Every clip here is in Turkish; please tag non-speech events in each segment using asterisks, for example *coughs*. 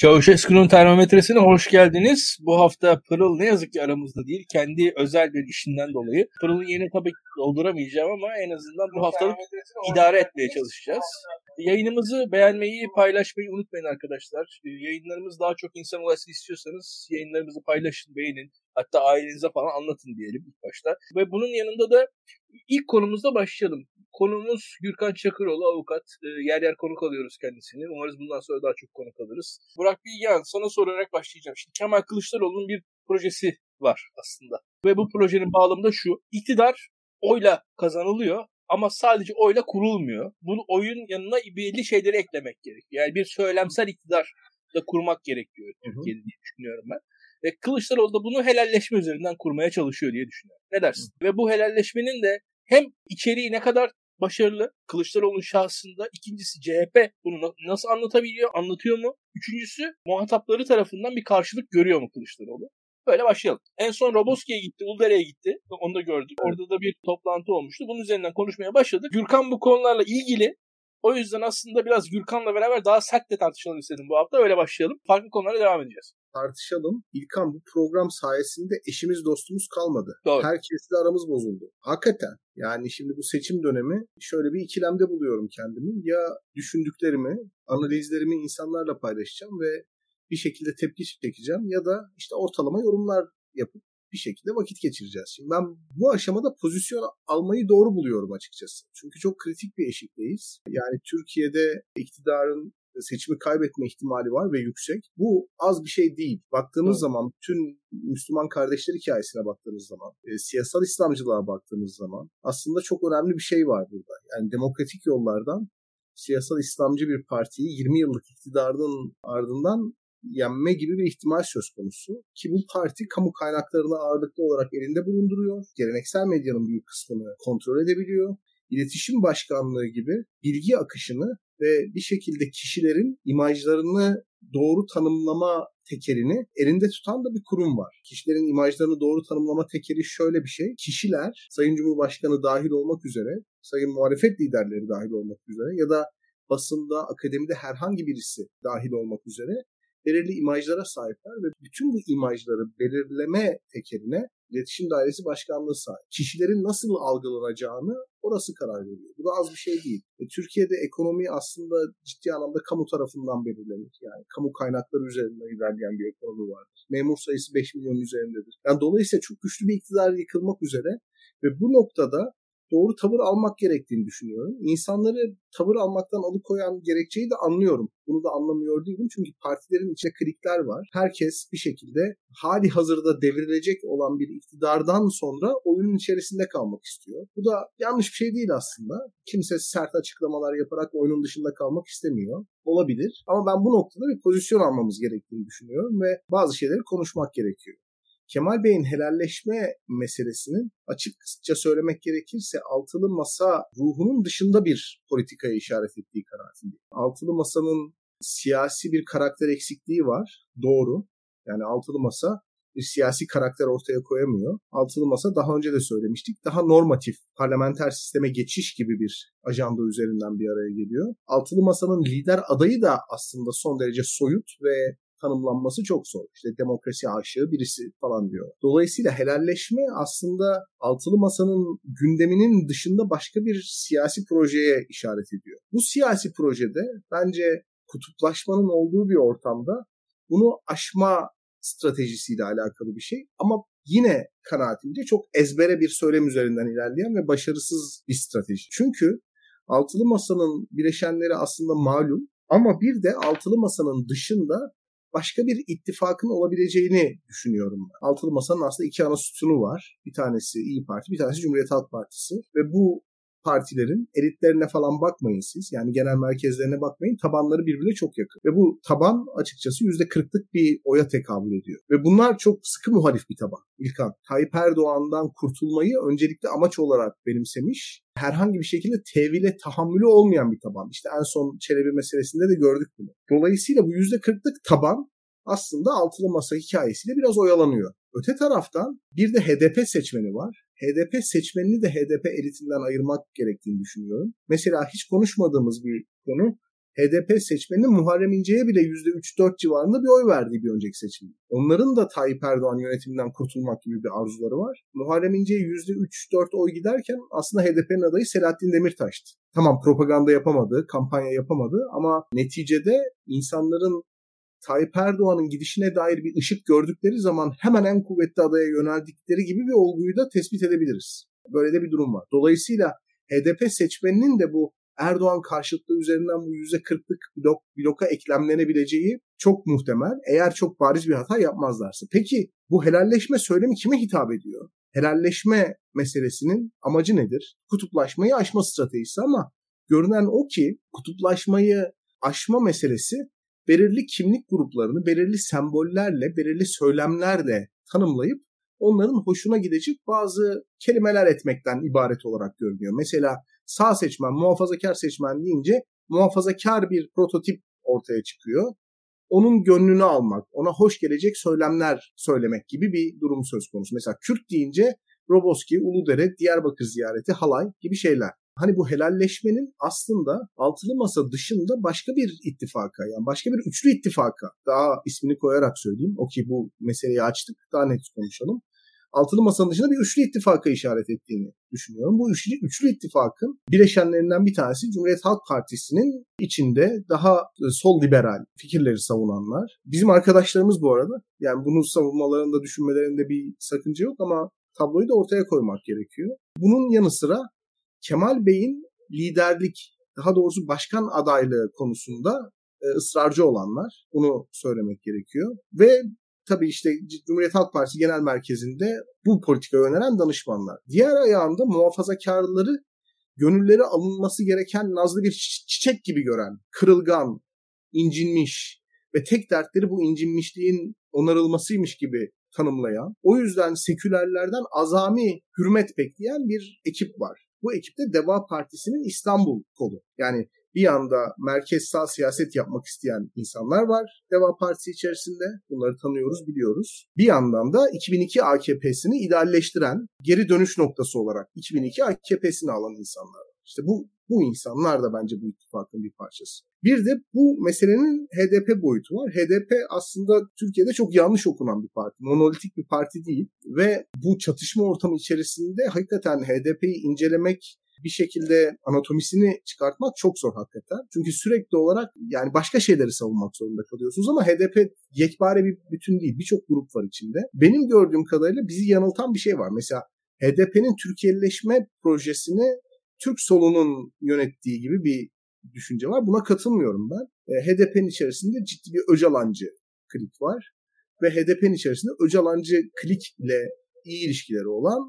Çavuşescu'nun termometresine hoş geldiniz. Bu hafta Pırıl ne yazık ki aramızda değil. Kendi özel bir işinden dolayı. Pırıl'ın yerini tabii dolduramayacağım ama en azından bu haftalık idare etmeye çalışacağız. Yayınımızı beğenmeyi, paylaşmayı unutmayın arkadaşlar. Yayınlarımız daha çok insan ulaşsın istiyorsanız yayınlarımızı paylaşın, beğenin. Hatta ailenize falan anlatın diyelim ilk başta. Ve bunun yanında da ilk konumuzda başlayalım. Konumuz Gürkan Çakıroğlu avukat. E, yer yer konuk alıyoruz kendisini. Umarız bundan sonra daha çok konuk alırız. Burak Bilgehan sana sorarak başlayacağım. Şimdi Kemal Kılıçdaroğlu'nun bir projesi var aslında. Ve bu projenin bağlamı da şu. İktidar oyla kazanılıyor ama sadece oyla kurulmuyor. Bunu oyun yanına belli şeyleri eklemek gerekiyor. Yani bir söylemsel iktidar da kurmak gerekiyor Türkiye'de diye düşünüyorum ben. Ve Kılıçdaroğlu da bunu helalleşme üzerinden kurmaya çalışıyor diye düşünüyorum. Ne dersin? Hı. Ve bu helalleşmenin de hem içeriği ne kadar başarılı Kılıçdaroğlu'nun şahsında. İkincisi CHP bunu nasıl anlatabiliyor, anlatıyor mu? Üçüncüsü muhatapları tarafından bir karşılık görüyor mu Kılıçdaroğlu? Böyle başlayalım. En son Roboski'ye gitti, Uldere'ye gitti. Onu da gördük. Orada da bir toplantı olmuştu. Bunun üzerinden konuşmaya başladık. Gürkan bu konularla ilgili o yüzden aslında biraz Gürkan'la beraber daha sert de tartışalım istedim bu hafta. Öyle başlayalım. Farklı konulara devam edeceğiz tartışalım. İlkan bu program sayesinde eşimiz dostumuz kalmadı. Doğru. Herkesle aramız bozuldu. Hakikaten. Yani şimdi bu seçim dönemi şöyle bir ikilemde buluyorum kendimi. Ya düşündüklerimi, analizlerimi insanlarla paylaşacağım ve bir şekilde tepki çekeceğim ya da işte ortalama yorumlar yapıp bir şekilde vakit geçireceğiz. Şimdi ben bu aşamada pozisyon almayı doğru buluyorum açıkçası. Çünkü çok kritik bir eşikteyiz. Yani Türkiye'de iktidarın seçimi kaybetme ihtimali var ve yüksek. Bu az bir şey değil. Baktığımız evet. zaman bütün Müslüman kardeşler hikayesine baktığımız zaman, e, siyasal İslamcılığa baktığımız zaman aslında çok önemli bir şey var burada. Yani demokratik yollardan siyasal İslamcı bir partiyi 20 yıllık iktidarın ardından yenme gibi bir ihtimal söz konusu. Ki bu parti kamu kaynaklarını ağırlıklı olarak elinde bulunduruyor. Geleneksel medyanın büyük kısmını kontrol edebiliyor. İletişim başkanlığı gibi bilgi akışını ve bir şekilde kişilerin imajlarını doğru tanımlama tekerini elinde tutan da bir kurum var. Kişilerin imajlarını doğru tanımlama tekeri şöyle bir şey. Kişiler Sayın Cumhurbaşkanı dahil olmak üzere, sayın muhalefet liderleri dahil olmak üzere ya da basında, akademide herhangi birisi dahil olmak üzere belirli imajlara sahipler ve bütün bu imajları belirleme tekerine İletişim Dairesi Başkanlığı sahip. Kişilerin nasıl algılanacağını orası karar veriyor. Bu da az bir şey değil. E, Türkiye'de ekonomi aslında ciddi anlamda kamu tarafından belirlenir. Yani kamu kaynakları üzerinden ilerleyen bir ekonomi vardır. Memur sayısı 5 milyon üzerindedir. Yani dolayısıyla çok güçlü bir iktidar yıkılmak üzere ve bu noktada doğru tavır almak gerektiğini düşünüyorum. İnsanları tavır almaktan alıkoyan gerekçeyi de anlıyorum. Bunu da anlamıyor değilim çünkü partilerin içinde klikler var. Herkes bir şekilde hali hazırda devrilecek olan bir iktidardan sonra oyunun içerisinde kalmak istiyor. Bu da yanlış bir şey değil aslında. Kimse sert açıklamalar yaparak oyunun dışında kalmak istemiyor. Olabilir. Ama ben bu noktada bir pozisyon almamız gerektiğini düşünüyorum ve bazı şeyleri konuşmak gerekiyor. Kemal Bey'in helalleşme meselesinin açıkça söylemek gerekirse altılı masa ruhunun dışında bir politikaya işaret ettiği kanaatindeyim. Altılı masanın siyasi bir karakter eksikliği var. Doğru. Yani altılı masa bir siyasi karakter ortaya koyamıyor. Altılı Masa daha önce de söylemiştik. Daha normatif, parlamenter sisteme geçiş gibi bir ajanda üzerinden bir araya geliyor. Altılı Masa'nın lider adayı da aslında son derece soyut ve tanımlanması çok zor. İşte demokrasi aşığı birisi falan diyor. Dolayısıyla helalleşme aslında altılı masanın gündeminin dışında başka bir siyasi projeye işaret ediyor. Bu siyasi projede bence kutuplaşmanın olduğu bir ortamda bunu aşma stratejisiyle alakalı bir şey. Ama yine kanaatimce çok ezbere bir söylem üzerinden ilerleyen ve başarısız bir strateji. Çünkü altılı masanın bileşenleri aslında malum ama bir de altılı masanın dışında başka bir ittifakın olabileceğini düşünüyorum ben. Altılı Masa'nın aslında iki ana sütunu var. Bir tanesi İyi Parti, bir tanesi Cumhuriyet Halk Partisi. Ve bu partilerin elitlerine falan bakmayın siz. Yani genel merkezlerine bakmayın. Tabanları birbirine çok yakın. Ve bu taban açıkçası %40'lık bir oya tekabül ediyor. Ve bunlar çok sıkı muhalif bir taban. İlkan. Tayyip Erdoğan'dan kurtulmayı öncelikle amaç olarak benimsemiş. Herhangi bir şekilde tevhile tahammülü olmayan bir taban. İşte en son Çelebi meselesinde de gördük bunu. Dolayısıyla bu %40'lık taban aslında altılı masa hikayesiyle biraz oyalanıyor. Öte taraftan bir de HDP seçmeni var. HDP seçmenini de HDP elitinden ayırmak gerektiğini düşünüyorum. Mesela hiç konuşmadığımız bir konu HDP seçmeninin Muharrem İnce'ye bile %3-4 civarında bir oy verdiği bir önceki seçimde. Onların da Tayyip Erdoğan yönetiminden kurtulmak gibi bir arzuları var. Muharrem İnce'ye %3-4 oy giderken aslında HDP'nin adayı Selahattin Demirtaş'tı. Tamam propaganda yapamadı, kampanya yapamadı ama neticede insanların Tayyip Erdoğan'ın gidişine dair bir ışık gördükleri zaman hemen en kuvvetli adaya yöneldikleri gibi bir olguyu da tespit edebiliriz. Böyle de bir durum var. Dolayısıyla HDP seçmeninin de bu Erdoğan karşıtlığı üzerinden bu %40'lık blok, bloka eklemlenebileceği çok muhtemel. Eğer çok bariz bir hata yapmazlarsa. Peki bu helalleşme söylemi kime hitap ediyor? Helalleşme meselesinin amacı nedir? Kutuplaşmayı aşma stratejisi ama görünen o ki kutuplaşmayı aşma meselesi belirli kimlik gruplarını belirli sembollerle, belirli söylemlerle tanımlayıp onların hoşuna gidecek bazı kelimeler etmekten ibaret olarak görünüyor. Mesela sağ seçmen, muhafazakar seçmen deyince muhafazakar bir prototip ortaya çıkıyor. Onun gönlünü almak, ona hoş gelecek söylemler söylemek gibi bir durum söz konusu. Mesela Kürt deyince Roboski, Uludere, Diyarbakır ziyareti, halay gibi şeyler. Hani bu helalleşmenin aslında altılı masa dışında başka bir ittifaka yani başka bir üçlü ittifaka daha ismini koyarak söyleyeyim. O ki bu meseleyi açtık daha net konuşalım altılı masanın dışında bir üçlü ittifaka işaret ettiğini düşünüyorum. Bu üçlü, üçlü ittifakın bileşenlerinden bir tanesi Cumhuriyet Halk Partisi'nin içinde daha e, sol liberal fikirleri savunanlar. Bizim arkadaşlarımız bu arada. Yani bunu savunmalarında, düşünmelerinde bir sakınca yok ama tabloyu da ortaya koymak gerekiyor. Bunun yanı sıra Kemal Bey'in liderlik, daha doğrusu başkan adaylığı konusunda e, ısrarcı olanlar. Bunu söylemek gerekiyor. Ve tabii işte Cumhuriyet Halk Partisi Genel Merkezi'nde bu politikayı öneren danışmanlar. Diğer ayağında muhafazakarları gönülleri alınması gereken nazlı bir çiçek gibi gören, kırılgan, incinmiş ve tek dertleri bu incinmişliğin onarılmasıymış gibi tanımlayan, o yüzden sekülerlerden azami hürmet bekleyen bir ekip var. Bu ekipte Deva Partisi'nin İstanbul kolu. Yani bir yanda merkez sağ siyaset yapmak isteyen insanlar var Deva Partisi içerisinde. Bunları tanıyoruz, biliyoruz. Bir yandan da 2002 AKP'sini idealleştiren, geri dönüş noktası olarak 2002 AKP'sini alan insanlar. İşte bu bu insanlar da bence bu ittifakın bir parçası. Bir de bu meselenin HDP boyutu var. HDP aslında Türkiye'de çok yanlış okunan bir parti. Monolitik bir parti değil. Ve bu çatışma ortamı içerisinde hakikaten HDP'yi incelemek bir şekilde anatomisini çıkartmak çok zor hakikaten. Çünkü sürekli olarak yani başka şeyleri savunmak zorunda kalıyorsunuz ama HDP yekpare bir bütün değil. Birçok grup var içinde. Benim gördüğüm kadarıyla bizi yanıltan bir şey var. Mesela HDP'nin Türkiye'leşme projesini Türk solunun yönettiği gibi bir düşünce var. Buna katılmıyorum ben. E, HDP'nin içerisinde ciddi bir Öcalancı klik var. Ve HDP'nin içerisinde Öcalancı klikle iyi ilişkileri olan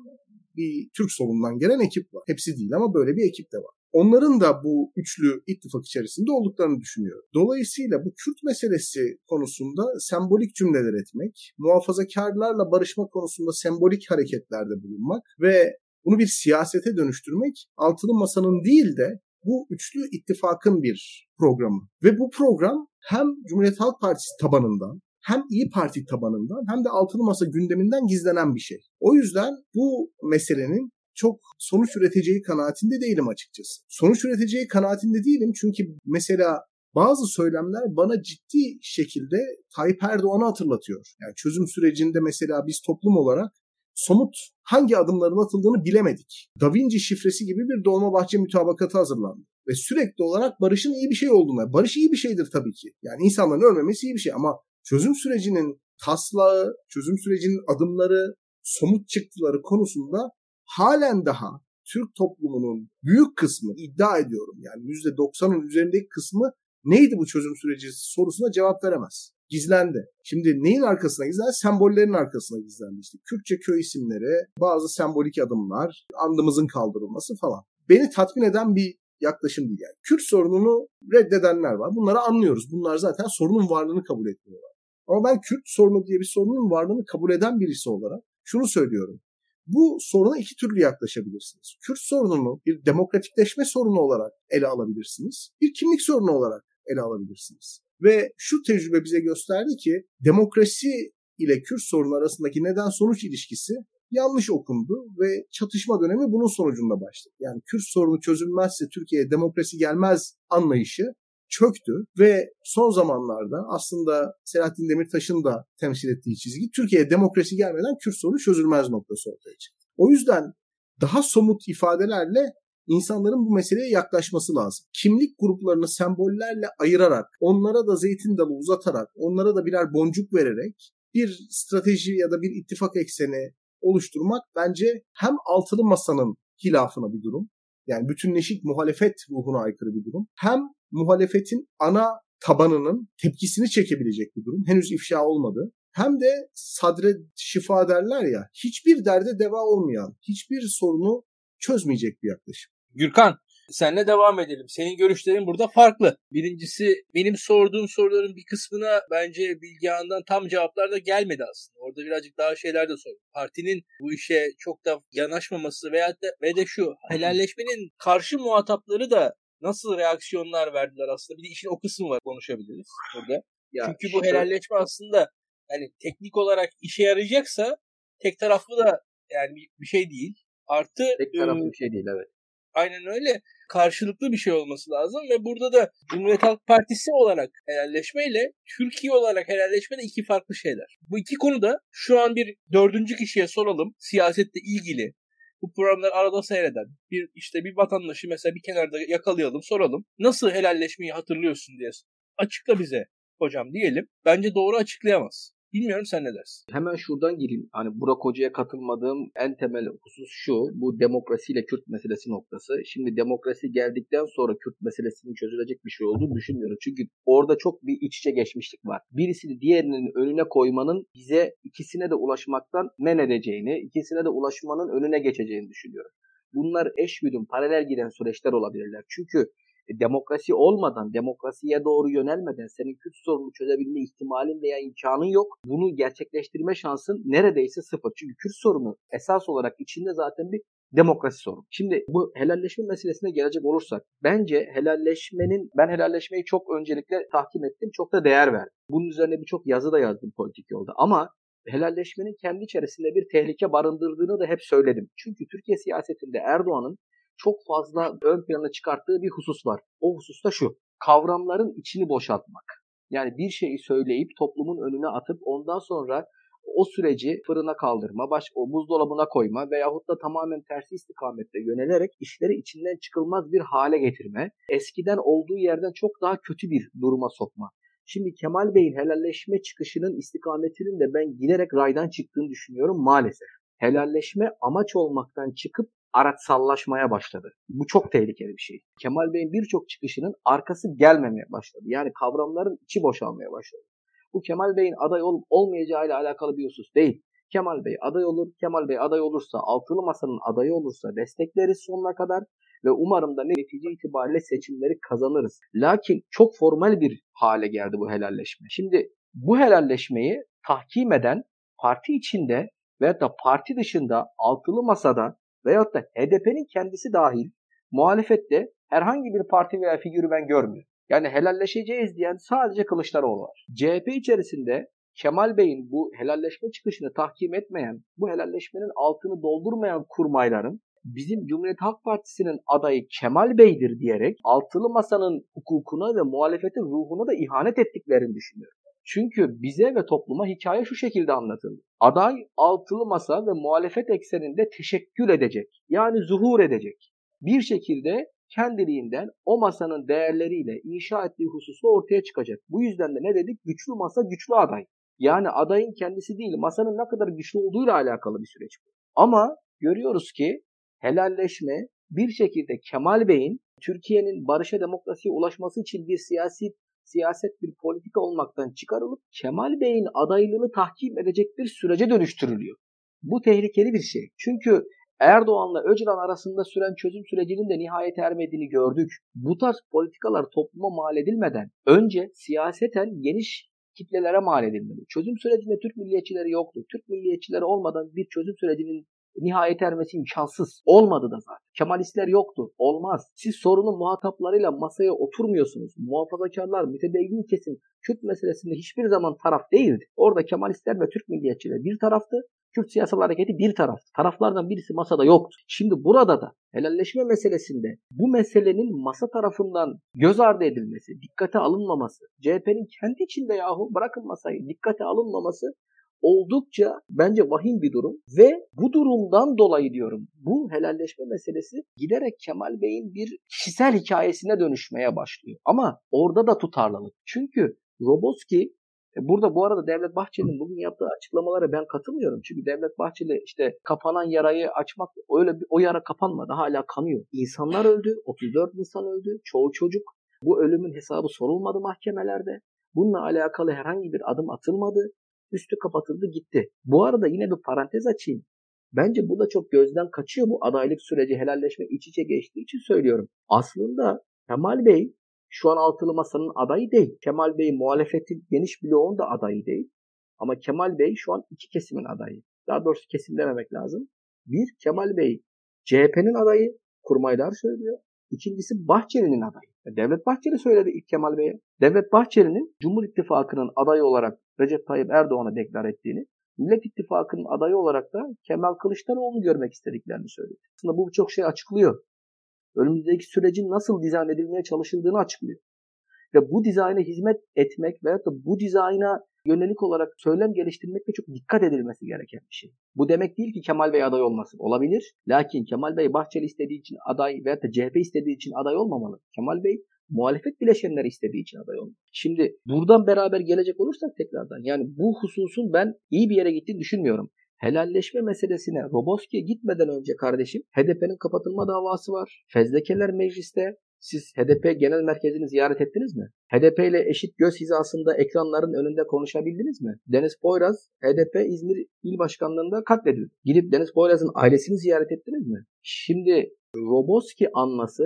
bir Türk solundan gelen ekip var. Hepsi değil ama böyle bir ekip de var. Onların da bu üçlü ittifak içerisinde olduklarını düşünüyorum. Dolayısıyla bu Kürt meselesi konusunda sembolik cümleler etmek, muhafazakarlarla barışma konusunda sembolik hareketlerde bulunmak ve bunu bir siyasete dönüştürmek altılı masanın değil de bu üçlü ittifakın bir programı. Ve bu program hem Cumhuriyet Halk Partisi tabanından hem İyi Parti tabanından hem de altılı masa gündeminden gizlenen bir şey. O yüzden bu meselenin çok sonuç üreteceği kanaatinde değilim açıkçası. Sonuç üreteceği kanaatinde değilim çünkü mesela bazı söylemler bana ciddi şekilde Tayyip Erdoğan'ı hatırlatıyor. Yani çözüm sürecinde mesela biz toplum olarak somut hangi adımların atıldığını bilemedik. Da Vinci şifresi gibi bir Dolmabahçe mütabakatı hazırlandı. Ve sürekli olarak barışın iyi bir şey olduğuna, barış iyi bir şeydir tabii ki. Yani insanların ölmemesi iyi bir şey ama çözüm sürecinin taslağı, çözüm sürecinin adımları, somut çıktıları konusunda halen daha Türk toplumunun büyük kısmı iddia ediyorum yani %90'ın üzerindeki kısmı neydi bu çözüm süreci sorusuna cevap veremez. Gizlendi. Şimdi neyin arkasına gizlendi? Sembollerin arkasına gizlendi. İşte Kürtçe köy isimleri, bazı sembolik adımlar, andımızın kaldırılması falan. Beni tatmin eden bir yaklaşım değil yani. Kürt sorununu reddedenler var. Bunları anlıyoruz. Bunlar zaten sorunun varlığını kabul etmiyorlar. Ama ben Kürt sorunu diye bir sorunun varlığını kabul eden birisi olarak şunu söylüyorum. Bu soruna iki türlü yaklaşabilirsiniz. Kürt sorununu bir demokratikleşme sorunu olarak ele alabilirsiniz. Bir kimlik sorunu olarak ele alabilirsiniz. Ve şu tecrübe bize gösterdi ki demokrasi ile Kürt sorunu arasındaki neden sonuç ilişkisi yanlış okundu ve çatışma dönemi bunun sonucunda başladı. Yani Kürt sorunu çözülmezse Türkiye'ye demokrasi gelmez anlayışı çöktü ve son zamanlarda aslında Selahattin Demirtaş'ın da temsil ettiği çizgi Türkiye'ye demokrasi gelmeden Kürt sorunu çözülmez noktası ortaya çıktı. O yüzden daha somut ifadelerle insanların bu meseleye yaklaşması lazım. Kimlik gruplarını sembollerle ayırarak, onlara da zeytin dalı uzatarak, onlara da birer boncuk vererek bir strateji ya da bir ittifak ekseni oluşturmak bence hem altılı masanın hilafına bir durum. Yani bütünleşik muhalefet ruhuna aykırı bir durum. Hem muhalefetin ana tabanının tepkisini çekebilecek bir durum. Henüz ifşa olmadı. Hem de sadre şifa derler ya hiçbir derde deva olmayan, hiçbir sorunu çözmeyecek bir yaklaşım. Gürkan senle devam edelim. Senin görüşlerin burada farklı. Birincisi benim sorduğum soruların bir kısmına bence Bilgehan'dan tam cevaplar da gelmedi aslında. Orada birazcık daha şeyler de sordum. Partinin bu işe çok da yanaşmaması veya da, ve de şu helalleşmenin karşı muhatapları da nasıl reaksiyonlar verdiler aslında. Bir de işin o kısmı var konuşabiliriz burada. Ya Çünkü bu helalleşme aslında yani teknik olarak işe yarayacaksa tek taraflı da yani bir şey değil. Artı tek taraflı bir şey değil evet. Aynen öyle. Karşılıklı bir şey olması lazım ve burada da Cumhuriyet Halk Partisi olarak helalleşmeyle Türkiye olarak helalleşme de iki farklı şeyler. Bu iki konuda şu an bir dördüncü kişiye soralım. Siyasette ilgili bu programları arada seyreden bir işte bir vatandaşı mesela bir kenarda yakalayalım soralım. Nasıl helalleşmeyi hatırlıyorsun diye açıkla bize hocam diyelim. Bence doğru açıklayamaz. Bilmiyorum sen ne dersin? Hemen şuradan gireyim. Hani Burak Hoca'ya katılmadığım en temel husus şu. Bu demokrasiyle Kürt meselesi noktası. Şimdi demokrasi geldikten sonra Kürt meselesinin çözülecek bir şey olduğunu düşünmüyorum. Çünkü orada çok bir iç içe geçmişlik var. Birisini diğerinin önüne koymanın bize ikisine de ulaşmaktan men edeceğini, ikisine de ulaşmanın önüne geçeceğini düşünüyorum. Bunlar eş güdüm, paralel giden süreçler olabilirler. Çünkü demokrasi olmadan, demokrasiye doğru yönelmeden senin Kürt sorunu çözebilme ihtimalin veya imkanın yok. Bunu gerçekleştirme şansın neredeyse sıfır. Çünkü Kürt sorunu esas olarak içinde zaten bir demokrasi sorunu. Şimdi bu helalleşme meselesine gelecek olursak bence helalleşmenin ben helalleşmeyi çok öncelikle tahkim ettim. Çok da değer verdim. Bunun üzerine birçok yazı da yazdım politik yolda. Ama helalleşmenin kendi içerisinde bir tehlike barındırdığını da hep söyledim. Çünkü Türkiye siyasetinde Erdoğan'ın çok fazla ön plana çıkarttığı bir husus var. O husus da şu. Kavramların içini boşaltmak. Yani bir şeyi söyleyip toplumun önüne atıp ondan sonra o süreci fırına kaldırma, başka o buzdolabına koyma veyahut da tamamen tersi istikamette yönelerek işleri içinden çıkılmaz bir hale getirme, eskiden olduğu yerden çok daha kötü bir duruma sokma. Şimdi Kemal Bey'in helalleşme çıkışının istikametinin de ben giderek raydan çıktığını düşünüyorum maalesef. Helalleşme amaç olmaktan çıkıp araçsallaşmaya başladı. Bu çok tehlikeli bir şey. Kemal Bey'in birçok çıkışının arkası gelmemeye başladı. Yani kavramların içi boşalmaya başladı. Bu Kemal Bey'in aday olup olmayacağı ile alakalı bir husus değil. Kemal Bey aday olur. Kemal Bey aday olursa, altılı masanın adayı olursa destekleriz sonuna kadar ve umarım da netice itibariyle seçimleri kazanırız. Lakin çok formal bir hale geldi bu helalleşme. Şimdi bu helalleşmeyi tahkim eden parti içinde veya da parti dışında altılı masada veyahut da HDP'nin kendisi dahil muhalefette herhangi bir parti veya figürü ben görmüyorum. Yani helalleşeceğiz diyen sadece Kılıçdaroğlu var. CHP içerisinde Kemal Bey'in bu helalleşme çıkışını tahkim etmeyen, bu helalleşmenin altını doldurmayan kurmayların bizim Cumhuriyet Halk Partisi'nin adayı Kemal Bey'dir diyerek altılı masanın hukukuna ve muhalefetin ruhuna da ihanet ettiklerini düşünüyorum. Çünkü bize ve topluma hikaye şu şekilde anlatıldı. Aday altılı masa ve muhalefet ekseninde teşekkül edecek. Yani zuhur edecek. Bir şekilde kendiliğinden o masanın değerleriyle inşa ettiği hususla ortaya çıkacak. Bu yüzden de ne dedik? Güçlü masa güçlü aday. Yani adayın kendisi değil, masanın ne kadar güçlü olduğuyla alakalı bir süreç bu. Ama görüyoruz ki helalleşme bir şekilde Kemal Bey'in Türkiye'nin barışa demokrasiye ulaşması için bir siyasi siyaset bir politika olmaktan çıkarılıp Kemal Bey'in adaylığını tahkim edecek bir sürece dönüştürülüyor. Bu tehlikeli bir şey. Çünkü Erdoğan'la Öcalan arasında süren çözüm sürecinin de nihayet ermediğini gördük. Bu tarz politikalar topluma mal edilmeden önce siyaseten geniş kitlelere mal edilmeli. Çözüm sürecinde Türk milliyetçileri yoktu. Türk milliyetçileri olmadan bir çözüm sürecinin nihayet ermesi imkansız. Olmadı da zaten. Kemalistler yoktu. Olmaz. Siz sorunun muhataplarıyla masaya oturmuyorsunuz. Muhafazakarlar, mütedeyyin kesim Kürt meselesinde hiçbir zaman taraf değildi. Orada Kemalistler ve Türk milliyetçiler bir taraftı. Kürt siyasal hareketi bir taraftı. Taraflardan birisi masada yoktu. Şimdi burada da helalleşme meselesinde bu meselenin masa tarafından göz ardı edilmesi, dikkate alınmaması, CHP'nin kendi içinde yahu bırakın masayı dikkate alınmaması oldukça bence vahim bir durum ve bu durumdan dolayı diyorum bu helalleşme meselesi giderek Kemal Bey'in bir kişisel hikayesine dönüşmeye başlıyor. Ama orada da tutarlılık. Çünkü Roboski e, Burada bu arada Devlet Bahçeli'nin bugün yaptığı açıklamalara ben katılmıyorum. Çünkü Devlet Bahçeli işte kapanan yarayı açmak öyle bir o yara kapanmadı hala kanıyor. İnsanlar öldü, 34 insan öldü, çoğu çocuk. Bu ölümün hesabı sorulmadı mahkemelerde. Bununla alakalı herhangi bir adım atılmadı. Üstü kapatıldı gitti. Bu arada yine bir parantez açayım. Bence bu da çok gözden kaçıyor bu adaylık süreci helalleşme iç içe geçtiği için söylüyorum. Aslında Kemal Bey şu an altılı masanın adayı değil. Kemal Bey muhalefetin geniş bloğun da adayı değil. Ama Kemal Bey şu an iki kesimin adayı. Daha doğrusu kesim dememek lazım. Bir, Kemal Bey CHP'nin adayı. Kurmaylar söylüyor. İkincisi Bahçeli'nin adayı. Devlet Bahçeli söyledi ilk Kemal Bey'e. Devlet Bahçeli'nin Cumhur İttifakı'nın adayı olarak Recep Tayyip Erdoğan'a deklar ettiğini, Millet İttifakı'nın adayı olarak da Kemal Kılıçdaroğlu'nu görmek istediklerini söyledi. Aslında bu birçok şey açıklıyor önümüzdeki sürecin nasıl dizayn edilmeye çalışıldığını açıklıyor. Ve bu dizayna hizmet etmek veyahut da bu dizayna yönelik olarak söylem geliştirmekte çok dikkat edilmesi gereken bir şey. Bu demek değil ki Kemal Bey aday olmasın. Olabilir. Lakin Kemal Bey Bahçeli istediği için aday veyahut da CHP istediği için aday olmamalı. Kemal Bey muhalefet bileşenleri istediği için aday olmalı. Şimdi buradan beraber gelecek olursak tekrardan yani bu hususun ben iyi bir yere gittiğini düşünmüyorum helalleşme meselesine Roboski'ye gitmeden önce kardeşim HDP'nin kapatılma davası var. Fezlekeler mecliste. Siz HDP genel merkezini ziyaret ettiniz mi? HDP ile eşit göz hizasında ekranların önünde konuşabildiniz mi? Deniz Poyraz HDP İzmir İl Başkanlığı'nda katledildi. Gidip Deniz Poyraz'ın ailesini ziyaret ettiniz mi? Şimdi Roboski anması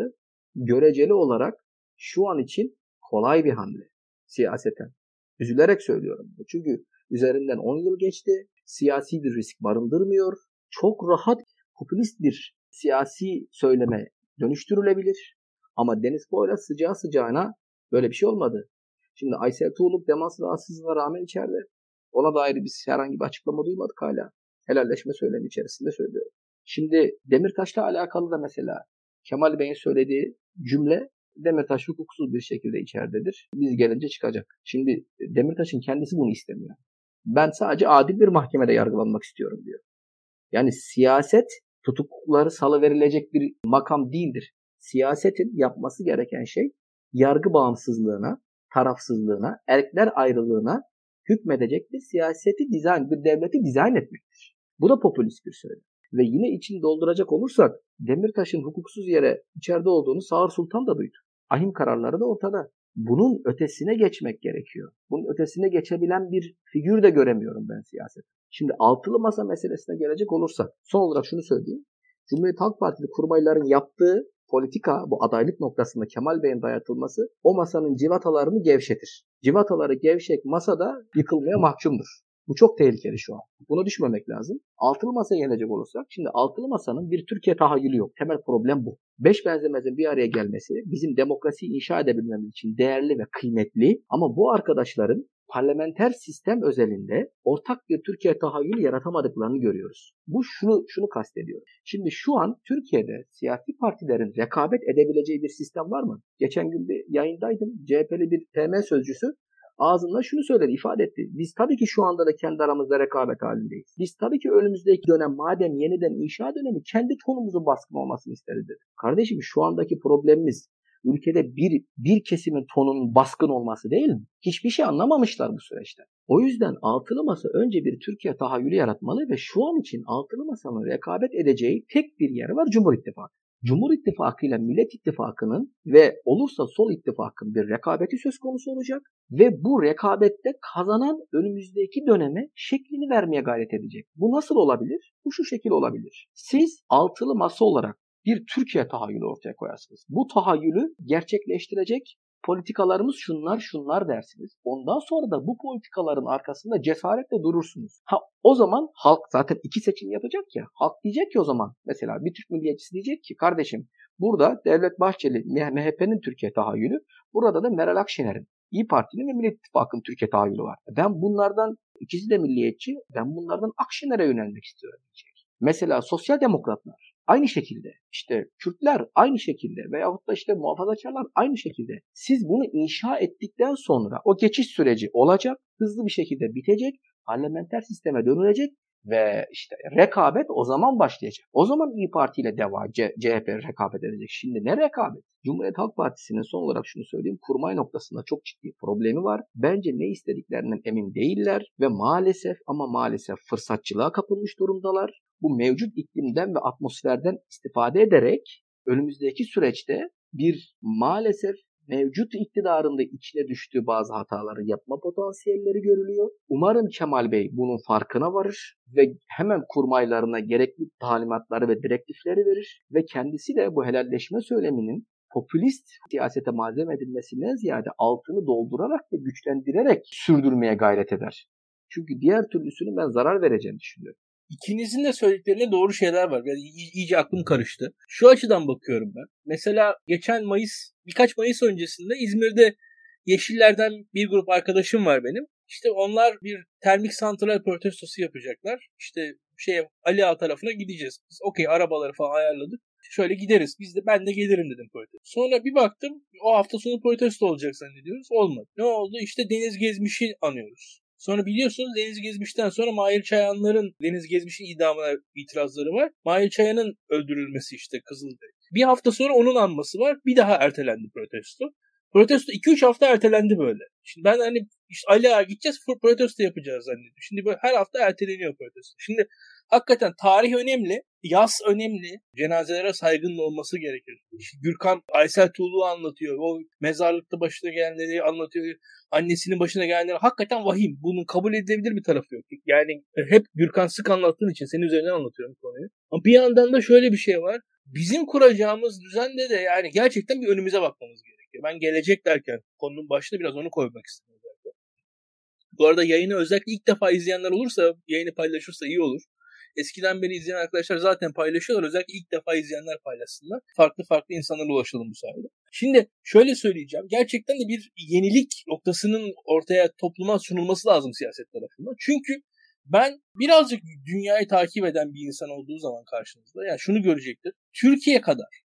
göreceli olarak şu an için kolay bir hamle siyaseten. Üzülerek söylüyorum. Çünkü üzerinden 10 yıl geçti siyasi bir risk barındırmıyor. Çok rahat popülist bir siyasi söyleme dönüştürülebilir. Ama Deniz Boyla sıcağı sıcağına böyle bir şey olmadı. Şimdi Aysel Tuğluk demans rahatsızlığına rağmen içeride. Ona dair biz herhangi bir açıklama duymadık hala. Helalleşme söylemi içerisinde söylüyorum. Şimdi Demirtaş'la alakalı da mesela Kemal Bey'in söylediği cümle Demirtaş hukuksuz bir şekilde içeridedir. Biz gelince çıkacak. Şimdi Demirtaş'ın kendisi bunu istemiyor. Ben sadece adil bir mahkemede yargılanmak istiyorum diyor. Yani siyaset tutukları salıverilecek bir makam değildir. Siyasetin yapması gereken şey yargı bağımsızlığına, tarafsızlığına, erkler ayrılığına hükmedecek bir siyaseti dizayn, bir devleti dizayn etmektir. Bu da popülist bir söylem. Ve yine içini dolduracak olursak Demirtaş'ın hukuksuz yere içeride olduğunu Sağır Sultan da duydu. Ahim kararları da ortada bunun ötesine geçmek gerekiyor. Bunun ötesine geçebilen bir figür de göremiyorum ben siyaset. Şimdi altılı masa meselesine gelecek olursak son olarak şunu söyleyeyim. Cumhuriyet Halk Partili kurmayların yaptığı politika bu adaylık noktasında Kemal Bey'in dayatılması o masanın civatalarını gevşetir. Civataları gevşek masada yıkılmaya mahkumdur. Bu çok tehlikeli şu an. Buna düşmemek lazım. Altılı masaya gelecek olursak, şimdi altılı masanın bir Türkiye tahayyülü yok. Temel problem bu. Beş benzemezin bir araya gelmesi bizim demokrasiyi inşa edebilmemiz için değerli ve kıymetli. Ama bu arkadaşların parlamenter sistem özelinde ortak bir Türkiye tahayyülü yaratamadıklarını görüyoruz. Bu şunu şunu kastediyor. Şimdi şu an Türkiye'de siyasi partilerin rekabet edebileceği bir sistem var mı? Geçen gün bir yayındaydım. CHP'li bir PM sözcüsü ağzından şunu söyledi, ifade etti. Biz tabii ki şu anda da kendi aramızda rekabet halindeyiz. Biz tabii ki önümüzdeki dönem madem yeniden inşa dönemi kendi tonumuzun baskın olmasını isteriz dedi. Kardeşim şu andaki problemimiz ülkede bir, bir kesimin tonunun baskın olması değil mi? Hiçbir şey anlamamışlar bu süreçte. O yüzden altılı masa önce bir Türkiye tahayyülü yaratmalı ve şu an için altılı masanın rekabet edeceği tek bir yer var Cumhur İttifakı. Cumhur İttifakı ile Millet İttifakı'nın ve olursa Sol İttifakı'nın bir rekabeti söz konusu olacak ve bu rekabette kazanan önümüzdeki döneme şeklini vermeye gayret edecek. Bu nasıl olabilir? Bu şu şekil olabilir. Siz altılı masa olarak bir Türkiye tahayyülü ortaya koyarsınız. Bu tahayyülü gerçekleştirecek politikalarımız şunlar şunlar dersiniz. Ondan sonra da bu politikaların arkasında cesaretle durursunuz. Ha o zaman halk zaten iki seçim yapacak ya. Halk diyecek ki o zaman mesela bir Türk milliyetçisi diyecek ki kardeşim burada Devlet Bahçeli MHP'nin Türkiye tahayyülü burada da Meral Akşener'in İyi Parti'nin ve Millet İttifakı'nın Türkiye tahayyülü var. Ben bunlardan ikisi de milliyetçi ben bunlardan Akşener'e yönelmek istiyorum diyecek. Mesela sosyal demokratlar aynı şekilde. İşte Kürtler aynı şekilde veyahut da işte muhafazakarlar aynı şekilde. Siz bunu inşa ettikten sonra o geçiş süreci olacak, hızlı bir şekilde bitecek, parlamenter sisteme dönülecek ve işte rekabet o zaman başlayacak. O zaman İyi Parti ile DEVA, CHP rekabet edecek. Şimdi ne rekabet? Cumhuriyet Halk Partisi'nin son olarak şunu söyleyeyim. Kurmay noktasında çok ciddi problemi var. Bence ne istediklerinden emin değiller ve maalesef ama maalesef fırsatçılığa kapılmış durumdalar. Bu mevcut iklimden ve atmosferden istifade ederek önümüzdeki süreçte bir maalesef mevcut iktidarında içine düştüğü bazı hataları yapma potansiyelleri görülüyor. Umarım Kemal Bey bunun farkına varır ve hemen kurmaylarına gerekli talimatları ve direktifleri verir ve kendisi de bu helalleşme söyleminin popülist siyasete malzeme edilmesinden ziyade altını doldurarak ve güçlendirerek sürdürmeye gayret eder. Çünkü diğer türlüsünün ben zarar vereceğini düşünüyorum. İkinizin de söylediklerinde doğru şeyler var. Yani iyice aklım karıştı. Şu açıdan bakıyorum ben. Mesela geçen Mayıs, birkaç Mayıs öncesinde İzmir'de Yeşillerden bir grup arkadaşım var benim. İşte onlar bir termik santral protestosu yapacaklar. İşte şey Ali Ağa tarafına gideceğiz. Biz okey arabaları falan ayarladık. Şöyle gideriz. Biz de ben de gelirim dedim protesto. Sonra bir baktım o hafta sonu protesto olacak zannediyoruz. Olmadı. Ne oldu? İşte Deniz Gezmiş'i anıyoruz. Sonra biliyorsunuz Deniz Gezmiş'ten sonra Mahir Çayanların Deniz Gezmiş'in idamına itirazları var. Mahir Çayan'ın öldürülmesi işte Kızılderili. Bir hafta sonra onun anması var. Bir daha ertelendi protesto. Protesto 2-3 hafta ertelendi böyle. Şimdi ben hani işte Ali gideceğiz protesto yapacağız zannediyorum. Şimdi böyle her hafta erteleniyor protesto. Şimdi hakikaten tarih önemli, yaz önemli, cenazelere saygının olması gerekir. İşte Gürkan Aysel Tuğlu anlatıyor, o mezarlıkta başına gelenleri anlatıyor, annesinin başına gelenleri hakikaten vahim. Bunun kabul edilebilir bir tarafı yok. Yani hep Gürkan sık anlattığın için senin üzerinden anlatıyorum konuyu. Ama bir yandan da şöyle bir şey var. Bizim kuracağımız düzende de yani gerçekten bir önümüze bakmamız gerekiyor. Ben gelecek derken konunun başına biraz onu koymak istedim. Bu arada yayını özellikle ilk defa izleyenler olursa yayını paylaşırsa iyi olur. Eskiden beni izleyen arkadaşlar zaten paylaşıyorlar. Özellikle ilk defa izleyenler paylaşsınlar. Farklı farklı insanlara ulaşalım bu sayede. Şimdi şöyle söyleyeceğim. Gerçekten de bir yenilik noktasının ortaya topluma sunulması lazım siyaset tarafından. Çünkü ben birazcık dünyayı takip eden bir insan olduğu zaman karşınızda yani şunu görecektir. Türkiye kadar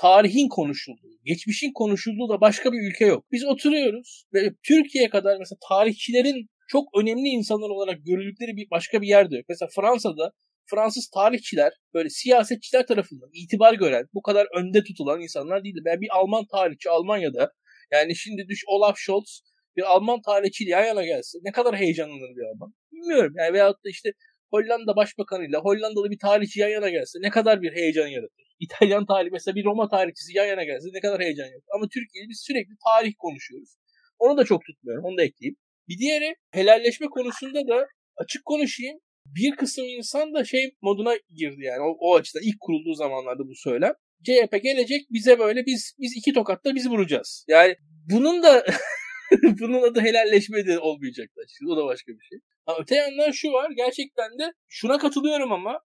tarihin konuşulduğu, geçmişin konuşulduğu da başka bir ülke yok. Biz oturuyoruz ve Türkiye kadar mesela tarihçilerin çok önemli insanlar olarak görüldükleri bir başka bir yerde yok. Mesela Fransa'da Fransız tarihçiler böyle siyasetçiler tarafından itibar gören, bu kadar önde tutulan insanlar değildi. Ben bir Alman tarihçi Almanya'da yani şimdi düş Olaf Scholz bir Alman tarihçiyle yan yana gelse ne kadar heyecanlanır bir Alman. Bilmiyorum yani veyahut da işte Hollanda başbakanıyla Hollandalı bir tarihçi yan yana gelse ne kadar bir heyecan yaratır. İtalyan tarih mesela bir Roma tarihçisi yan yana gelse ne kadar heyecan yaratır. Ama Türkiye'de biz sürekli tarih konuşuyoruz. Onu da çok tutmuyorum. Onu da ekleyeyim. Bir diğeri helalleşme konusunda da açık konuşayım. Bir kısım insan da şey moduna girdi yani o, o açıdan ilk kurulduğu zamanlarda bu söylem. CHP gelecek bize böyle biz biz iki tokatta biz vuracağız. Yani bunun da *laughs* bunun adı helalleşme de olmayacak. O da başka bir şey. Ha, öte yandan şu var gerçekten de şuna katılıyorum ama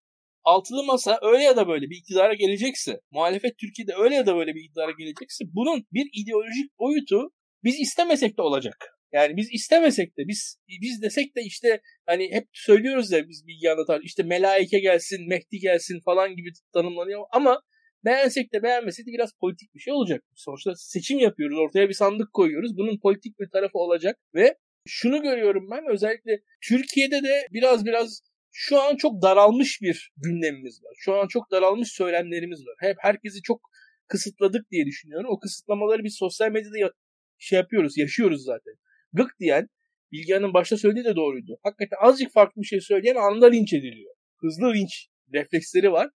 altılı masa öyle ya da böyle bir iktidara gelecekse, muhalefet Türkiye'de öyle ya da böyle bir iktidara gelecekse bunun bir ideolojik boyutu biz istemesek de olacak. Yani biz istemesek de biz biz desek de işte hani hep söylüyoruz ya biz bilgi anlatar işte melaike gelsin, Mehdi gelsin falan gibi tanımlanıyor ama beğensek de beğenmesek de biraz politik bir şey olacak. Sonuçta seçim yapıyoruz, ortaya bir sandık koyuyoruz. Bunun politik bir tarafı olacak ve şunu görüyorum ben özellikle Türkiye'de de biraz biraz şu an çok daralmış bir gündemimiz var. Şu an çok daralmış söylemlerimiz var. Hep herkesi çok kısıtladık diye düşünüyorum. O kısıtlamaları biz sosyal medyada şey yapıyoruz, yaşıyoruz zaten. Gık diyen, Bilgehan'ın başta söylediği de doğruydu. Hakikaten azıcık farklı bir şey söyleyen anında linç ediliyor. Hızlı linç refleksleri var.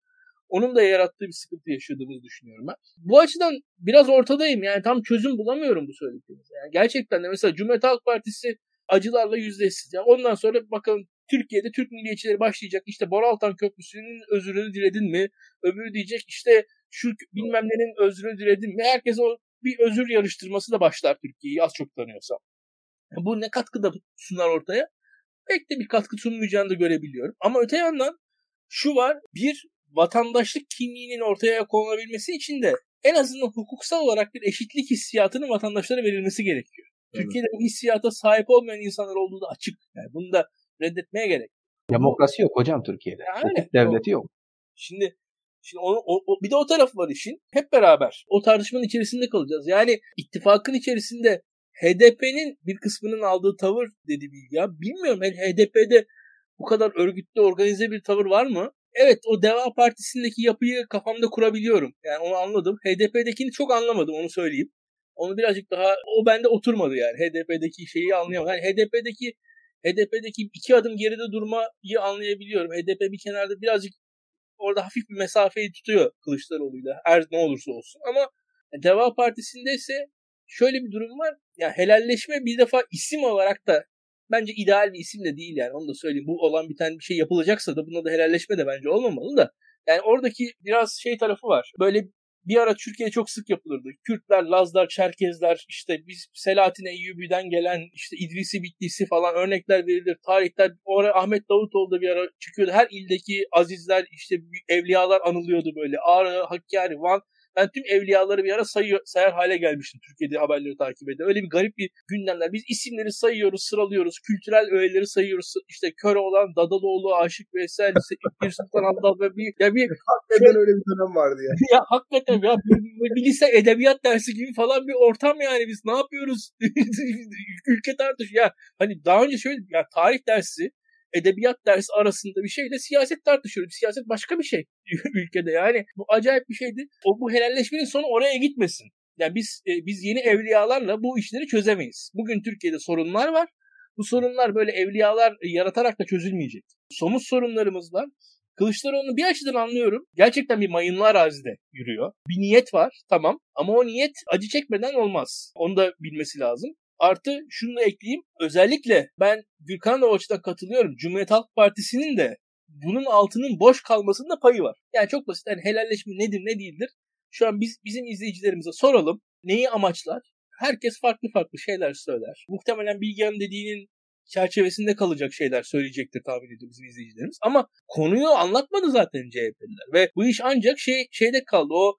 Onun da yarattığı bir sıkıntı yaşadığımızı düşünüyorum ben. Bu açıdan biraz ortadayım. Yani tam çözüm bulamıyorum bu söyledikleriniz. Yani gerçekten de mesela Cumhuriyet Halk Partisi acılarla yüzleşsiz. Yani ondan sonra bakalım Türkiye'de Türk milliyetçileri başlayacak. İşte Boraltan Köprüsü'nün özrünü diledin mi? Öbürü diyecek işte şu bilmem nenin özrünü diledin mi? Herkes o bir özür yarıştırması da başlar Türkiye'yi az çok tanıyorsa. Bu ne katkı sunar ortaya? Pek de bir katkı sunmayacağını da görebiliyorum. Ama öte yandan şu var. Bir vatandaşlık kimliğinin ortaya konulabilmesi için de en azından hukuksal olarak bir eşitlik hissiyatının vatandaşlara verilmesi gerekiyor. Evet. Türkiye'de bu hissiyata sahip olmayan insanlar olduğu da açık. Yani bunu da reddetmeye gerek. Demokrasi yok hocam Türkiye'de. Yani, Hukuk devleti yok. Şimdi Şimdi onu, o, o, bir de o taraf var işin. Hep beraber o tartışmanın içerisinde kalacağız. Yani ittifakın içerisinde HDP'nin bir kısmının aldığı tavır dedi Bilgi ya. Bilmiyorum HDP'de bu kadar örgütlü organize bir tavır var mı? Evet o Deva Partisi'ndeki yapıyı kafamda kurabiliyorum. Yani onu anladım. HDP'dekini çok anlamadım onu söyleyeyim. Onu birazcık daha o bende oturmadı yani. HDP'deki şeyi anlayamadım. Yani HDP'deki HDP'deki iki adım geride durmayı anlayabiliyorum. HDP bir kenarda birazcık orada hafif bir mesafeyi tutuyor Kılıçdaroğlu'yla her ne olursa olsun. Ama Deva Partisi'nde ise şöyle bir durum var. Yani helalleşme bir defa isim olarak da bence ideal bir isim de değil yani onu da söyleyeyim. Bu olan bir tane bir şey yapılacaksa da buna da helalleşme de bence olmamalı da. Yani oradaki biraz şey tarafı var. Böyle bir ara Türkiye'de çok sık yapılırdı. Kürtler, Lazlar, Çerkezler, işte biz Selahattin Eyyubi'den gelen işte İdrisi Bitlisi falan örnekler verilir. Tarihler, oraya Ahmet Davutoğlu da bir ara çıkıyordu. Her ildeki azizler, işte evliyalar anılıyordu böyle. Ağrı, Hakkari, Van ben tüm evliyaları bir ara sayıyor, sayar hale gelmiştim Türkiye'de haberleri takip ede. Öyle bir garip bir gündemler. Biz isimleri sayıyoruz, sıralıyoruz. Kültürel öğeleri sayıyoruz. İşte kör olan Dadaloğlu, Aşık Veysel, Bir Sultan Abdal ve bir... Ya bir hakikaten öyle bir dönem vardı ya. ya hakikaten ya bir, bir lise edebiyat dersi gibi falan bir ortam yani biz ne yapıyoruz? *laughs* Ülke tartış ya hani daha önce şöyle ya tarih dersi edebiyat dersi arasında bir şeyle siyaset tartışıyoruz. Siyaset başka bir şey *laughs* ülkede yani. Bu acayip bir şeydi. O bu helalleşmenin sonu oraya gitmesin. Yani biz e, biz yeni evliyalarla bu işleri çözemeyiz. Bugün Türkiye'de sorunlar var. Bu sorunlar böyle evliyalar yaratarak da çözülmeyecek. Somut sorunlarımız var. Kılıçdaroğlu'nu bir açıdan anlıyorum. Gerçekten bir mayınlı arazide yürüyor. Bir niyet var tamam ama o niyet acı çekmeden olmaz. Onu da bilmesi lazım. Artı şunu da ekleyeyim. Özellikle ben Gürkan da o açıdan katılıyorum. Cumhuriyet Halk Partisi'nin de bunun altının boş kalmasında payı var. Yani çok basit. Yani helalleşme nedir ne değildir? Şu an biz bizim izleyicilerimize soralım. Neyi amaçlar? Herkes farklı farklı şeyler söyler. Muhtemelen Bilgehan'ın dediğinin çerçevesinde kalacak şeyler söyleyecektir tahmin ediyorum bizim izleyicilerimiz. Ama konuyu anlatmadı zaten CHP'liler. Ve bu iş ancak şey şeyde kaldı. O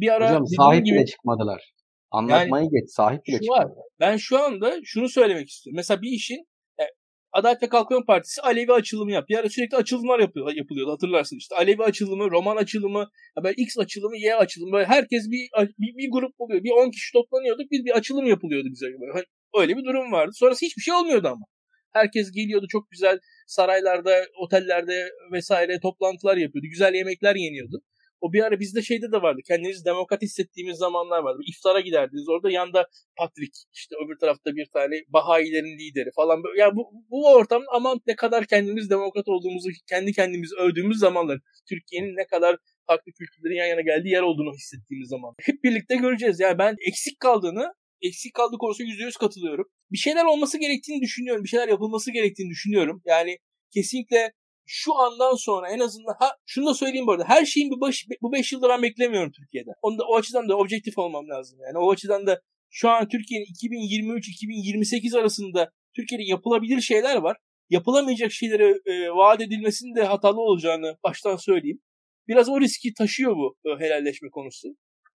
bir ara Hocam sahip gibi... çıkmadılar. Anlatmayı yani, geç. Sahip bile şu var. Ben şu anda şunu söylemek istiyorum. Mesela bir işin e, Adalet ve Kalkınma Partisi Alevi açılımı yap. Ara sürekli açılımlar yapıyor, yapılıyordu hatırlarsın işte. Alevi açılımı, roman açılımı, böyle X açılımı, Y açılımı. Böyle herkes bir, bir, bir grup oluyor. Bir 10 kişi toplanıyorduk. Bir, bir açılım yapılıyordu bize. Böyle. Hani öyle bir durum vardı. Sonrası hiçbir şey olmuyordu ama. Herkes geliyordu çok güzel saraylarda, otellerde vesaire toplantılar yapıyordu. Güzel yemekler yeniyordu. O bir ara bizde şeyde de vardı. Kendinizi demokrat hissettiğimiz zamanlar vardı. İftara giderdiniz. Orada yanda Patrick işte öbür tarafta bir tane Bahayilerin lideri falan. Ya yani bu, bu ortamın aman ne kadar kendimiz demokrat olduğumuzu kendi kendimiz övdüğümüz zamanlar. Türkiye'nin ne kadar farklı kültürlerin yan yana geldiği yer olduğunu hissettiğimiz zaman. Hep birlikte göreceğiz. Yani ben eksik kaldığını eksik kaldığı konusunda %100 katılıyorum. Bir şeyler olması gerektiğini düşünüyorum. Bir şeyler yapılması gerektiğini düşünüyorum. Yani kesinlikle şu andan sonra en azından ha şunu da söyleyeyim bu arada her şeyin bir baş, bu 5 yılda ben beklemiyorum Türkiye'de. Onu da, o açıdan da objektif olmam lazım yani. O açıdan da şu an Türkiye'nin 2023-2028 arasında Türkiye'de yapılabilir şeyler var. Yapılamayacak şeylere e, vaat edilmesinin de hatalı olacağını baştan söyleyeyim. Biraz o riski taşıyor bu e, helalleşme konusu.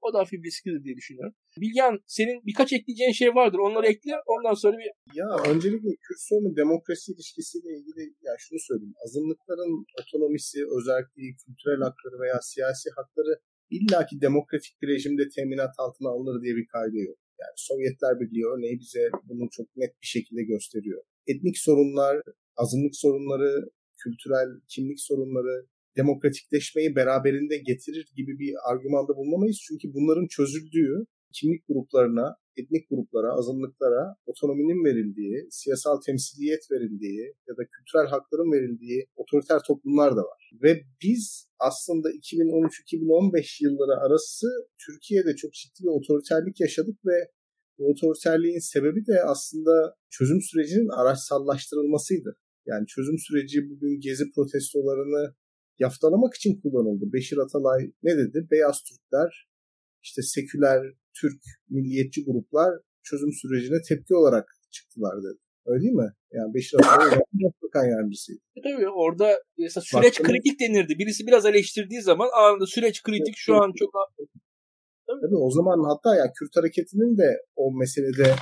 O da hafif risklidir diye düşünüyorum. Bilgen senin birkaç ekleyeceğin şey vardır. Onları ekle. Ondan sonra bir... Ya öncelikle Kürt demokrasi ilişkisiyle ilgili ya şunu söyleyeyim. Azınlıkların otonomisi, özelliği, kültürel hakları veya siyasi hakları illaki demokratik bir rejimde teminat altına alınır diye bir kaydı yok. Yani Sovyetler Birliği örneği bize bunu çok net bir şekilde gösteriyor. Etnik sorunlar, azınlık sorunları, kültürel kimlik sorunları, demokratikleşmeyi beraberinde getirir gibi bir argümanda bulunamayız. Çünkü bunların çözüldüğü kimlik gruplarına, etnik gruplara, azınlıklara otonominin verildiği, siyasal temsiliyet verildiği ya da kültürel hakların verildiği otoriter toplumlar da var. Ve biz aslında 2013-2015 yılları arası Türkiye'de çok ciddi bir otoriterlik yaşadık ve bu otoriterliğin sebebi de aslında çözüm sürecinin araçsallaştırılmasıydı. Yani çözüm süreci bugün gezi protestolarını yaftalamak için kullanıldı. Beşir Atalay ne dedi? Beyaz Türkler, işte seküler Türk milliyetçi gruplar çözüm sürecine tepki olarak çıktılar dedi. Öyle değil mi? Yani Beşir Atalay bakan yardımcısıydı. E tabii orada mesela süreç Baktığımız... kritik denirdi. Birisi biraz eleştirdiği zaman anında süreç kritik şu an çok Tabii. Tabii o zaman hatta ya Kürt hareketinin de o meselede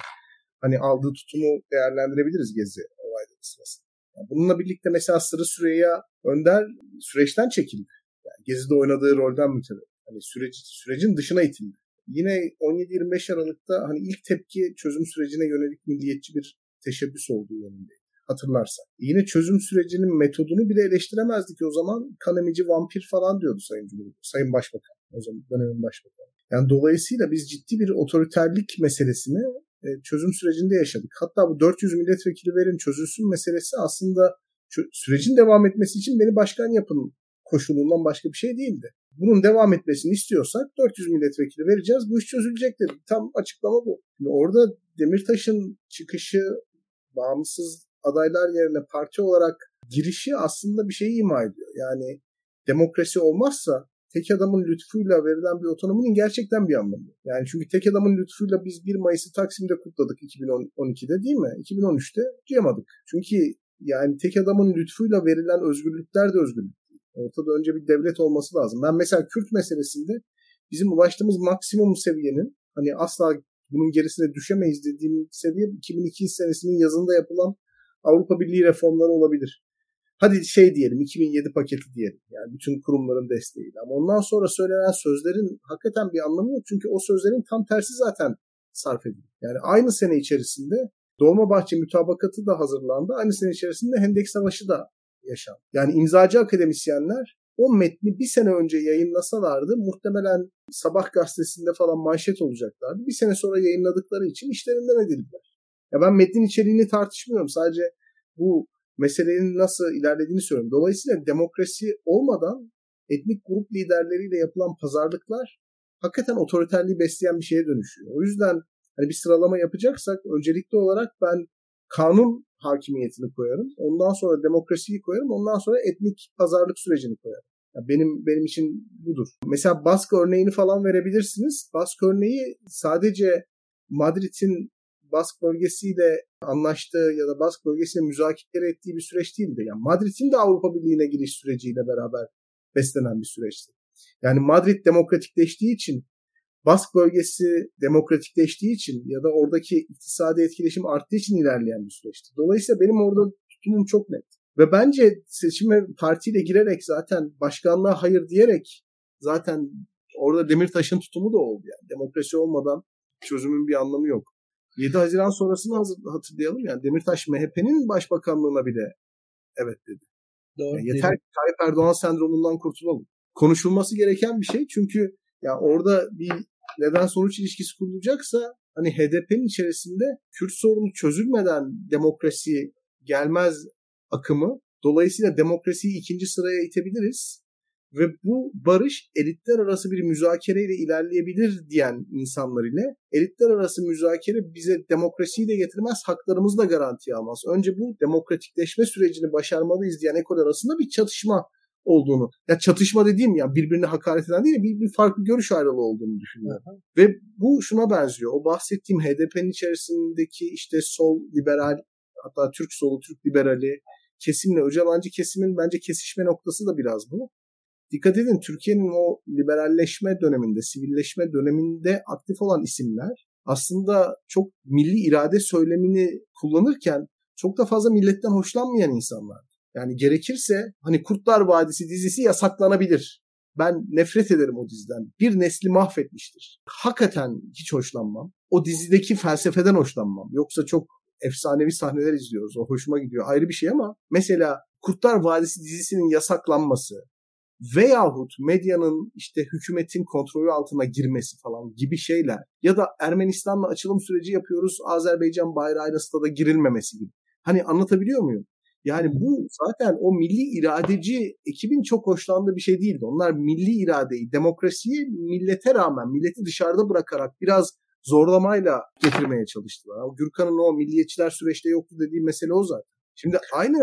hani aldığı tutumu değerlendirebiliriz Gezi olayları sırasında. Bununla birlikte mesela Sırı Süreyya Önder süreçten çekildi. Yani Gezi'de oynadığı rolden mütevellit. Hani süreci, sürecin dışına itildi. Yine 17-25 Aralık'ta hani ilk tepki çözüm sürecine yönelik milliyetçi bir teşebbüs olduğu yönündeydi. Hatırlarsan. Yine çözüm sürecinin metodunu bile eleştiremezdik o zaman. Kanemici vampir falan diyordu Sayın Cumhurbaşkanı, Sayın Başbakan. O zaman dönemin başbakanı. Yani dolayısıyla biz ciddi bir otoriterlik meselesini çözüm sürecinde yaşadık. Hatta bu 400 milletvekili verin çözülsün meselesi aslında sürecin devam etmesi için beni başkan yapın koşulundan başka bir şey değildi. Bunun devam etmesini istiyorsak 400 milletvekili vereceğiz. Bu iş çözülecek dedim. Tam açıklama bu. Şimdi orada Demirtaş'ın çıkışı bağımsız adaylar yerine parti olarak girişi aslında bir şey ima ediyor. Yani demokrasi olmazsa tek adamın lütfuyla verilen bir otonominin gerçekten bir anlamı. Yani çünkü tek adamın lütfuyla biz 1 Mayıs'ı Taksim'de kutladık 2012'de değil mi? 2013'te duyamadık. Çünkü yani tek adamın lütfuyla verilen özgürlükler de özgürlük. Ortada önce bir devlet olması lazım. Ben mesela Kürt meselesinde bizim ulaştığımız maksimum seviyenin hani asla bunun gerisine düşemeyiz dediğim seviye 2002 senesinin yazında yapılan Avrupa Birliği reformları olabilir. Hadi şey diyelim 2007 paketi diyelim. Yani bütün kurumların desteğiyle. Ama ondan sonra söylenen sözlerin hakikaten bir anlamı yok. Çünkü o sözlerin tam tersi zaten sarf edildi. Yani aynı sene içerisinde Dolmabahçe mütabakatı da hazırlandı. Aynı sene içerisinde Hendek Savaşı da yaşandı. Yani imzacı akademisyenler o metni bir sene önce yayınlasalardı muhtemelen Sabah gazetesinde falan manşet olacaklardı. Bir sene sonra yayınladıkları için işlerinden edildiler. Ya ben metnin içeriğini tartışmıyorum. Sadece bu meselenin nasıl ilerlediğini söylüyorum. Dolayısıyla demokrasi olmadan etnik grup liderleriyle yapılan pazarlıklar hakikaten otoriterliği besleyen bir şeye dönüşüyor. O yüzden hani bir sıralama yapacaksak öncelikli olarak ben kanun hakimiyetini koyarım. Ondan sonra demokrasiyi koyarım. Ondan sonra etnik pazarlık sürecini koyarım. Yani benim benim için budur. Mesela Bask örneğini falan verebilirsiniz. Bask örneği sadece Madrid'in Bask bölgesiyle anlaştığı ya da Bask bölgesiyle müzakere ettiği bir süreç değildi. Yani Madrid'in de Avrupa Birliği'ne giriş süreciyle beraber beslenen bir süreçti. Yani Madrid demokratikleştiği için Bask bölgesi demokratikleştiği için ya da oradaki iktisadi etkileşim arttığı için ilerleyen bir süreçti. Dolayısıyla benim orada tutumum çok net. Ve bence seçime partiyle girerek zaten başkanlığa hayır diyerek zaten orada Demirtaş'ın tutumu da oldu yani. Demokrasi olmadan çözümün bir anlamı yok. 7 Haziran sonrasını hatırlayalım yani Demirtaş MHP'nin başbakanlığına bile evet dedi. Doğru, yani yeter ki Tayyip Erdoğan sendromundan kurtulalım. Konuşulması gereken bir şey çünkü ya yani orada bir neden sonuç ilişkisi kurulacaksa hani HDP'nin içerisinde Kürt sorunu çözülmeden demokrasi gelmez akımı dolayısıyla demokrasiyi ikinci sıraya itebiliriz ve bu barış elitler arası bir müzakereyle ilerleyebilir diyen insanlar ile elitler arası müzakere bize demokrasiyi de getirmez, haklarımızı da garantiye almaz. Önce bu demokratikleşme sürecini başarmalıyız diyen ekol arasında bir çatışma olduğunu. Ya çatışma dediğim ya birbirine hakaret eden değil bir, bir farklı görüş ayrılığı olduğunu düşünüyorum. Hı hı. Ve bu şuna benziyor. O bahsettiğim HDP'nin içerisindeki işte sol liberal hatta Türk solu, Türk liberali kesimle Öcalancı kesimin bence kesişme noktası da biraz bu. Dikkat edin Türkiye'nin o liberalleşme döneminde, sivilleşme döneminde aktif olan isimler aslında çok milli irade söylemini kullanırken çok da fazla milletten hoşlanmayan insanlar. Yani gerekirse hani Kurtlar Vadisi dizisi yasaklanabilir. Ben nefret ederim o diziden. Bir nesli mahvetmiştir. Hakikaten hiç hoşlanmam. O dizideki felsefeden hoşlanmam. Yoksa çok efsanevi sahneler izliyoruz. O hoşuma gidiyor. Ayrı bir şey ama mesela Kurtlar Vadisi dizisinin yasaklanması veyahut medyanın işte hükümetin kontrolü altına girmesi falan gibi şeyler ya da Ermenistan'la açılım süreci yapıyoruz Azerbaycan bayrağıyla stada girilmemesi gibi. Hani anlatabiliyor muyum? Yani bu zaten o milli iradeci ekibin çok hoşlandığı bir şey değildi. Onlar milli iradeyi, demokrasiyi millete rağmen, milleti dışarıda bırakarak biraz zorlamayla getirmeye çalıştılar. Gürkan'ın o milliyetçiler süreçte yoktu dediği mesele o zaten. Şimdi aynı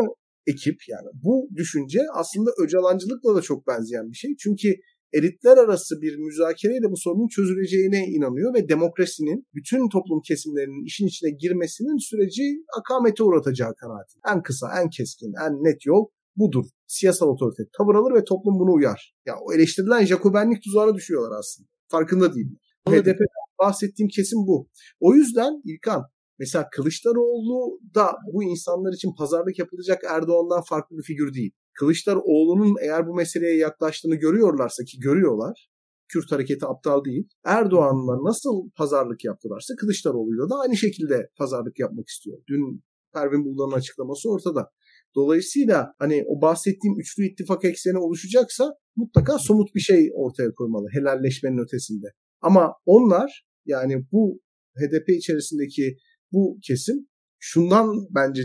ekip yani bu düşünce aslında Öcalancılıkla da çok benzeyen bir şey. Çünkü elitler arası bir müzakereyle bu sorunun çözüleceğine inanıyor ve demokrasinin bütün toplum kesimlerinin işin içine girmesinin süreci akamete uğratacağı kanaati. En kısa, en keskin, en net yol budur. Siyasal otorite tavır alır ve toplum bunu uyar. Ya o eleştirilen Jacobenlik tuzağına düşüyorlar aslında. Farkında değiller. HDP'den bahsettiğim kesim bu. O yüzden İlkan Mesela Kılıçdaroğlu da bu insanlar için pazarlık yapılacak Erdoğan'dan farklı bir figür değil. Kılıçdaroğlu'nun eğer bu meseleye yaklaştığını görüyorlarsa ki görüyorlar. Kürt hareketi aptal değil. Erdoğan'la nasıl pazarlık yaptılarsa Kılıçdaroğlu'yla da aynı şekilde pazarlık yapmak istiyor. Dün Pervin Buldan'ın açıklaması ortada. Dolayısıyla hani o bahsettiğim üçlü ittifak ekseni oluşacaksa mutlaka somut bir şey ortaya koymalı helalleşmenin ötesinde. Ama onlar yani bu HDP içerisindeki bu kesim şundan bence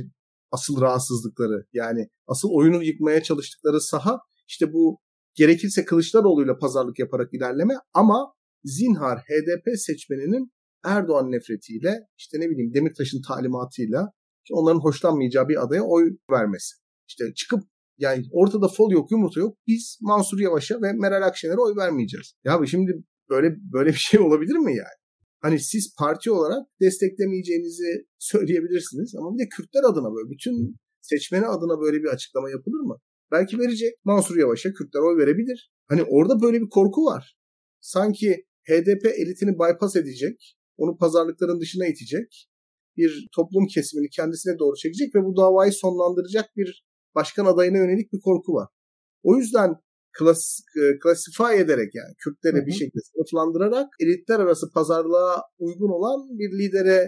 asıl rahatsızlıkları yani asıl oyunu yıkmaya çalıştıkları saha işte bu gerekirse Kılıçdaroğlu'yla pazarlık yaparak ilerleme ama zinhar HDP seçmeninin Erdoğan nefretiyle işte ne bileyim Demirtaş'ın talimatıyla onların hoşlanmayacağı bir adaya oy vermesi. İşte çıkıp yani ortada fol yok yumurta yok biz Mansur Yavaş'a ve Meral Akşener'e oy vermeyeceğiz. Ya şimdi böyle böyle bir şey olabilir mi yani? Hani siz parti olarak desteklemeyeceğinizi söyleyebilirsiniz ama bir de Kürtler adına böyle bütün seçmeni adına böyle bir açıklama yapılır mı? Belki verecek. Mansur Yavaş'a Kürtler oy verebilir. Hani orada böyle bir korku var. Sanki HDP elitini bypass edecek, onu pazarlıkların dışına itecek, bir toplum kesimini kendisine doğru çekecek ve bu davayı sonlandıracak bir başkan adayına yönelik bir korku var. O yüzden klas, e, klasify ederek yani Kürtleri bir şekilde sınıflandırarak elitler arası pazarlığa uygun olan bir lidere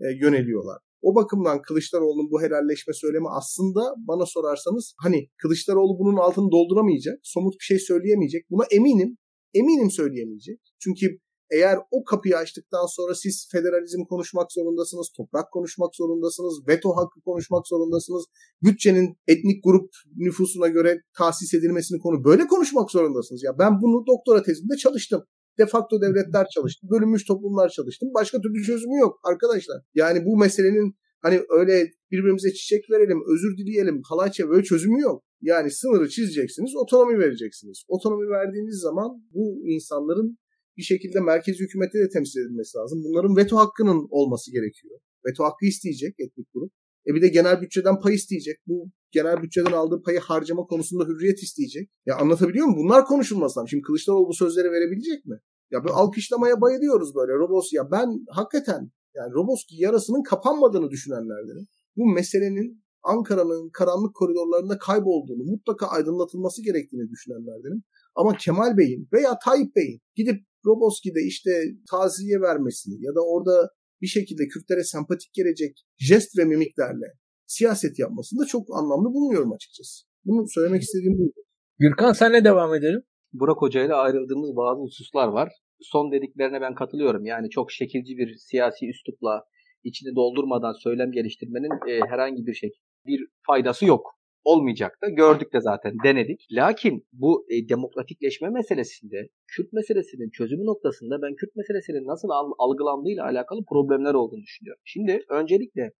e, yöneliyorlar. O bakımdan Kılıçdaroğlu'nun bu helalleşme söylemi aslında bana sorarsanız hani Kılıçdaroğlu bunun altını dolduramayacak, somut bir şey söyleyemeyecek. Buna eminim, eminim söyleyemeyecek. Çünkü eğer o kapıyı açtıktan sonra siz federalizm konuşmak zorundasınız, toprak konuşmak zorundasınız, veto hakkı konuşmak zorundasınız, bütçenin etnik grup nüfusuna göre tahsis edilmesini konu böyle konuşmak zorundasınız. Ya ben bunu doktora tezimde çalıştım. De facto devletler çalıştım, bölünmüş toplumlar çalıştım. Başka türlü çözümü yok arkadaşlar. Yani bu meselenin hani öyle birbirimize çiçek verelim, özür dileyelim, halayça böyle çözümü yok. Yani sınırı çizeceksiniz, otonomi vereceksiniz. Otonomi verdiğiniz zaman bu insanların bir şekilde merkez hükümette de temsil edilmesi lazım. Bunların veto hakkının olması gerekiyor. Veto hakkı isteyecek etnik grup. E bir de genel bütçeden pay isteyecek. Bu genel bütçeden aldığı payı harcama konusunda hürriyet isteyecek. Ya anlatabiliyor muyum? Bunlar konuşulmaz lazım. Şimdi Kılıçdaroğlu bu sözleri verebilecek mi? Ya bir alkışlamaya bayılıyoruz böyle. Robos ya ben hakikaten yani Roboski yarasının kapanmadığını düşünenlerdenim. Bu meselenin Ankara'nın karanlık koridorlarında kaybolduğunu, mutlaka aydınlatılması gerektiğini düşünenlerdenim. Ama Kemal Bey'in veya Tayyip Bey'in gidip Roboski'de işte taziye vermesini ya da orada bir şekilde Kürtlere sempatik gelecek jest ve mimiklerle siyaset yapmasını da çok anlamlı bulmuyorum açıkçası. Bunu söylemek istediğim bu. Gürkan senle devam edelim. Burak Hoca ile ayrıldığımız bazı hususlar var. Son dediklerine ben katılıyorum. Yani çok şekilci bir siyasi üslupla içini doldurmadan söylem geliştirmenin e, herhangi bir şey bir faydası yok olmayacak da gördük de zaten denedik. Lakin bu e, demokratikleşme meselesinde Kürt meselesinin çözümü noktasında ben Kürt meselesinin nasıl algılandığıyla alakalı problemler olduğunu düşünüyorum. Şimdi öncelikle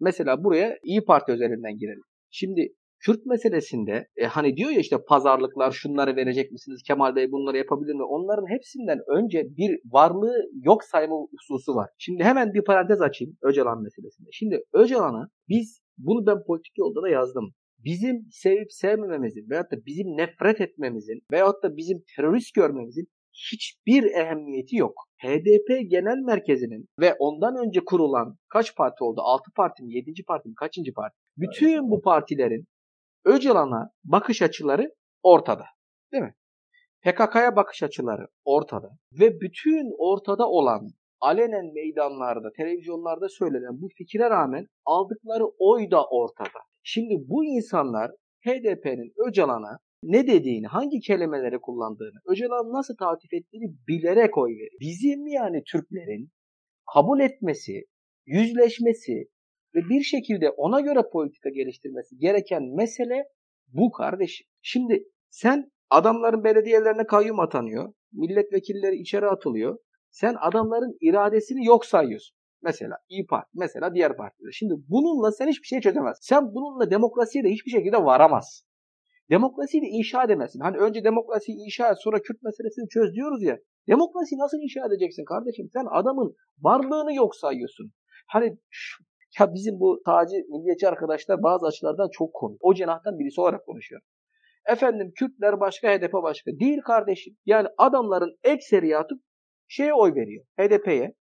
mesela buraya İyi Parti üzerinden girelim. Şimdi Kürt meselesinde e, hani diyor ya işte pazarlıklar şunları verecek misiniz? Kemal Bey bunları yapabilir mi? Onların hepsinden önce bir varlığı yok sayma hususu var. Şimdi hemen bir parantez açayım Öcalan meselesinde. Şimdi Öcalan'a biz bunu ben politik yolda da yazdım bizim sevip sevmememizin veyahut da bizim nefret etmemizin veyahut da bizim terörist görmemizin hiçbir ehemmiyeti yok. HDP genel merkezinin ve ondan önce kurulan kaç parti oldu? 6 parti mi? 7. parti mi? Kaçıncı parti? Bütün bu partilerin Öcalan'a bakış açıları ortada. Değil mi? PKK'ya bakış açıları ortada. Ve bütün ortada olan alenen meydanlarda, televizyonlarda söylenen bu fikre rağmen aldıkları oy da ortada. Şimdi bu insanlar HDP'nin Öcalan'a ne dediğini, hangi kelimeleri kullandığını, Öcalan nasıl tatif ettiğini bilerek oy veriyor. Bizim yani Türklerin kabul etmesi, yüzleşmesi ve bir şekilde ona göre politika geliştirmesi gereken mesele bu kardeşim. Şimdi sen adamların belediyelerine kayyum atanıyor, milletvekilleri içeri atılıyor. Sen adamların iradesini yok sayıyorsun. Mesela İyi Parti, mesela diğer partiler. Şimdi bununla sen hiçbir şey çözemezsin. Sen bununla demokrasiye de hiçbir şekilde varamazsın. Demokrasiyi de inşa edemezsin. Hani önce demokrasiyi inşa et sonra Kürt meselesini çöz diyoruz ya. Demokrasiyi nasıl inşa edeceksin kardeşim? Sen adamın varlığını yok sayıyorsun. Hani ya bizim bu tacı milliyetçi arkadaşlar bazı açılardan çok konu. O cenahtan birisi olarak konuşuyor. Efendim Kürtler başka, HDP başka. Değil kardeşim. Yani adamların ekseriyatı şeye oy veriyor. HDP'ye.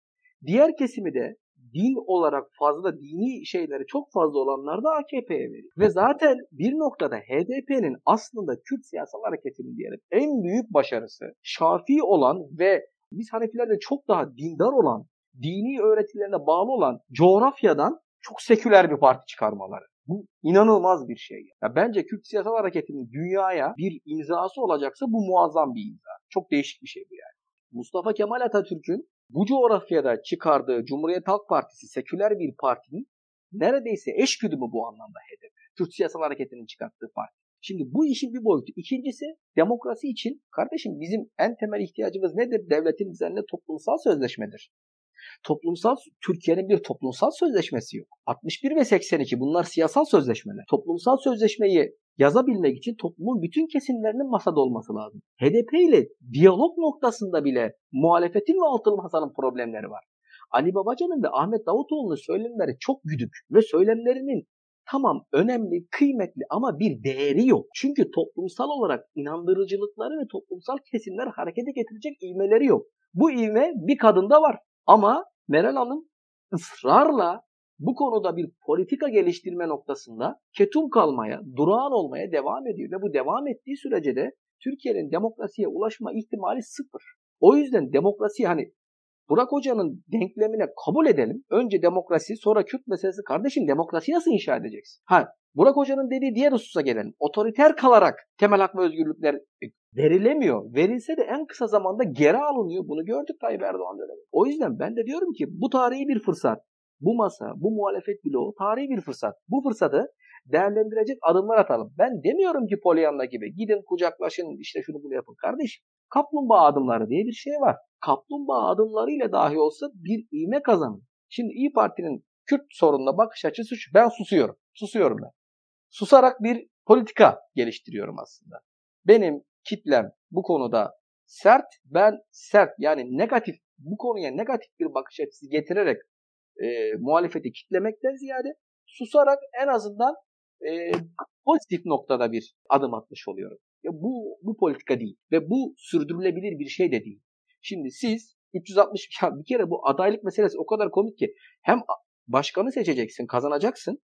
Diğer kesimi de din olarak fazla dini şeyleri çok fazla olanlar da AKP'ye veriyor. Ve zaten bir noktada HDP'nin aslında Kürt siyasal hareketinin diyelim en büyük başarısı Şafii olan ve biz Hanefilerde çok daha dindar olan, dini öğretilerine bağlı olan coğrafyadan çok seküler bir parti çıkarmaları. Bu inanılmaz bir şey. Ya bence Kürt siyasal hareketinin dünyaya bir imzası olacaksa bu muazzam bir imza. Çok değişik bir şey bu yani. Mustafa Kemal Atatürk'ün bu coğrafyada çıkardığı Cumhuriyet Halk Partisi seküler bir partinin neredeyse eşgüdümü bu anlamda HDP. Kürt siyasal hareketinin çıkarttığı parti. Şimdi bu işin bir boyutu. İkincisi demokrasi için kardeşim bizim en temel ihtiyacımız nedir? Devletin üzerinde toplumsal sözleşmedir. Toplumsal Türkiye'nin bir toplumsal sözleşmesi yok. 61 ve 82 bunlar siyasal sözleşmeler. Toplumsal sözleşmeyi yazabilmek için toplumun bütün kesimlerinin masada olması lazım. HDP ile diyalog noktasında bile muhalefetin ve altılı masanın problemleri var. Ali Babacan'ın ve Ahmet Davutoğlu'nun söylemleri çok güdük ve söylemlerinin tamam önemli, kıymetli ama bir değeri yok. Çünkü toplumsal olarak inandırıcılıkları ve toplumsal kesimler harekete getirecek ivmeleri yok. Bu ivme bir kadında var. Ama Meral Hanım ısrarla bu konuda bir politika geliştirme noktasında ketum kalmaya, durağan olmaya devam ediyor. Ve bu devam ettiği sürece de Türkiye'nin demokrasiye ulaşma ihtimali sıfır. O yüzden demokrasi hani Burak Hoca'nın denklemine kabul edelim. Önce demokrasi sonra Kürt meselesi. Kardeşim demokrasi nasıl inşa edeceksin? Ha, Burak Hoca'nın dediği diğer hususa gelelim. Otoriter kalarak temel hak ve özgürlükler verilemiyor. Verilse de en kısa zamanda geri alınıyor. Bunu gördük Tayyip Erdoğan dönemi. O yüzden ben de diyorum ki bu tarihi bir fırsat. Bu masa, bu muhalefet bloğu tarihi bir fırsat. Bu fırsatı değerlendirecek adımlar atalım. Ben demiyorum ki Pollyanna gibi gidin kucaklaşın işte şunu bunu yapın. Kardeşim kaplumbağa adımları diye bir şey var. Kaplumbağa adımlarıyla dahi olsa bir ivme kazanın. Şimdi İyi Parti'nin Kürt sorununa bakış açısı şu. Ben susuyorum. Susuyorum ben. Susarak bir politika geliştiriyorum aslında. Benim kitlem bu konuda sert, ben sert yani negatif bu konuya negatif bir bakış açısı getirerek e, muhalefeti kitlemekten ziyade susarak en azından e, pozitif noktada bir adım atmış oluyorum. Ya bu bu politika değil ve bu sürdürülebilir bir şey de değil. Şimdi siz 360 ya bir kere bu adaylık meselesi o kadar komik ki hem başkanı seçeceksin, kazanacaksın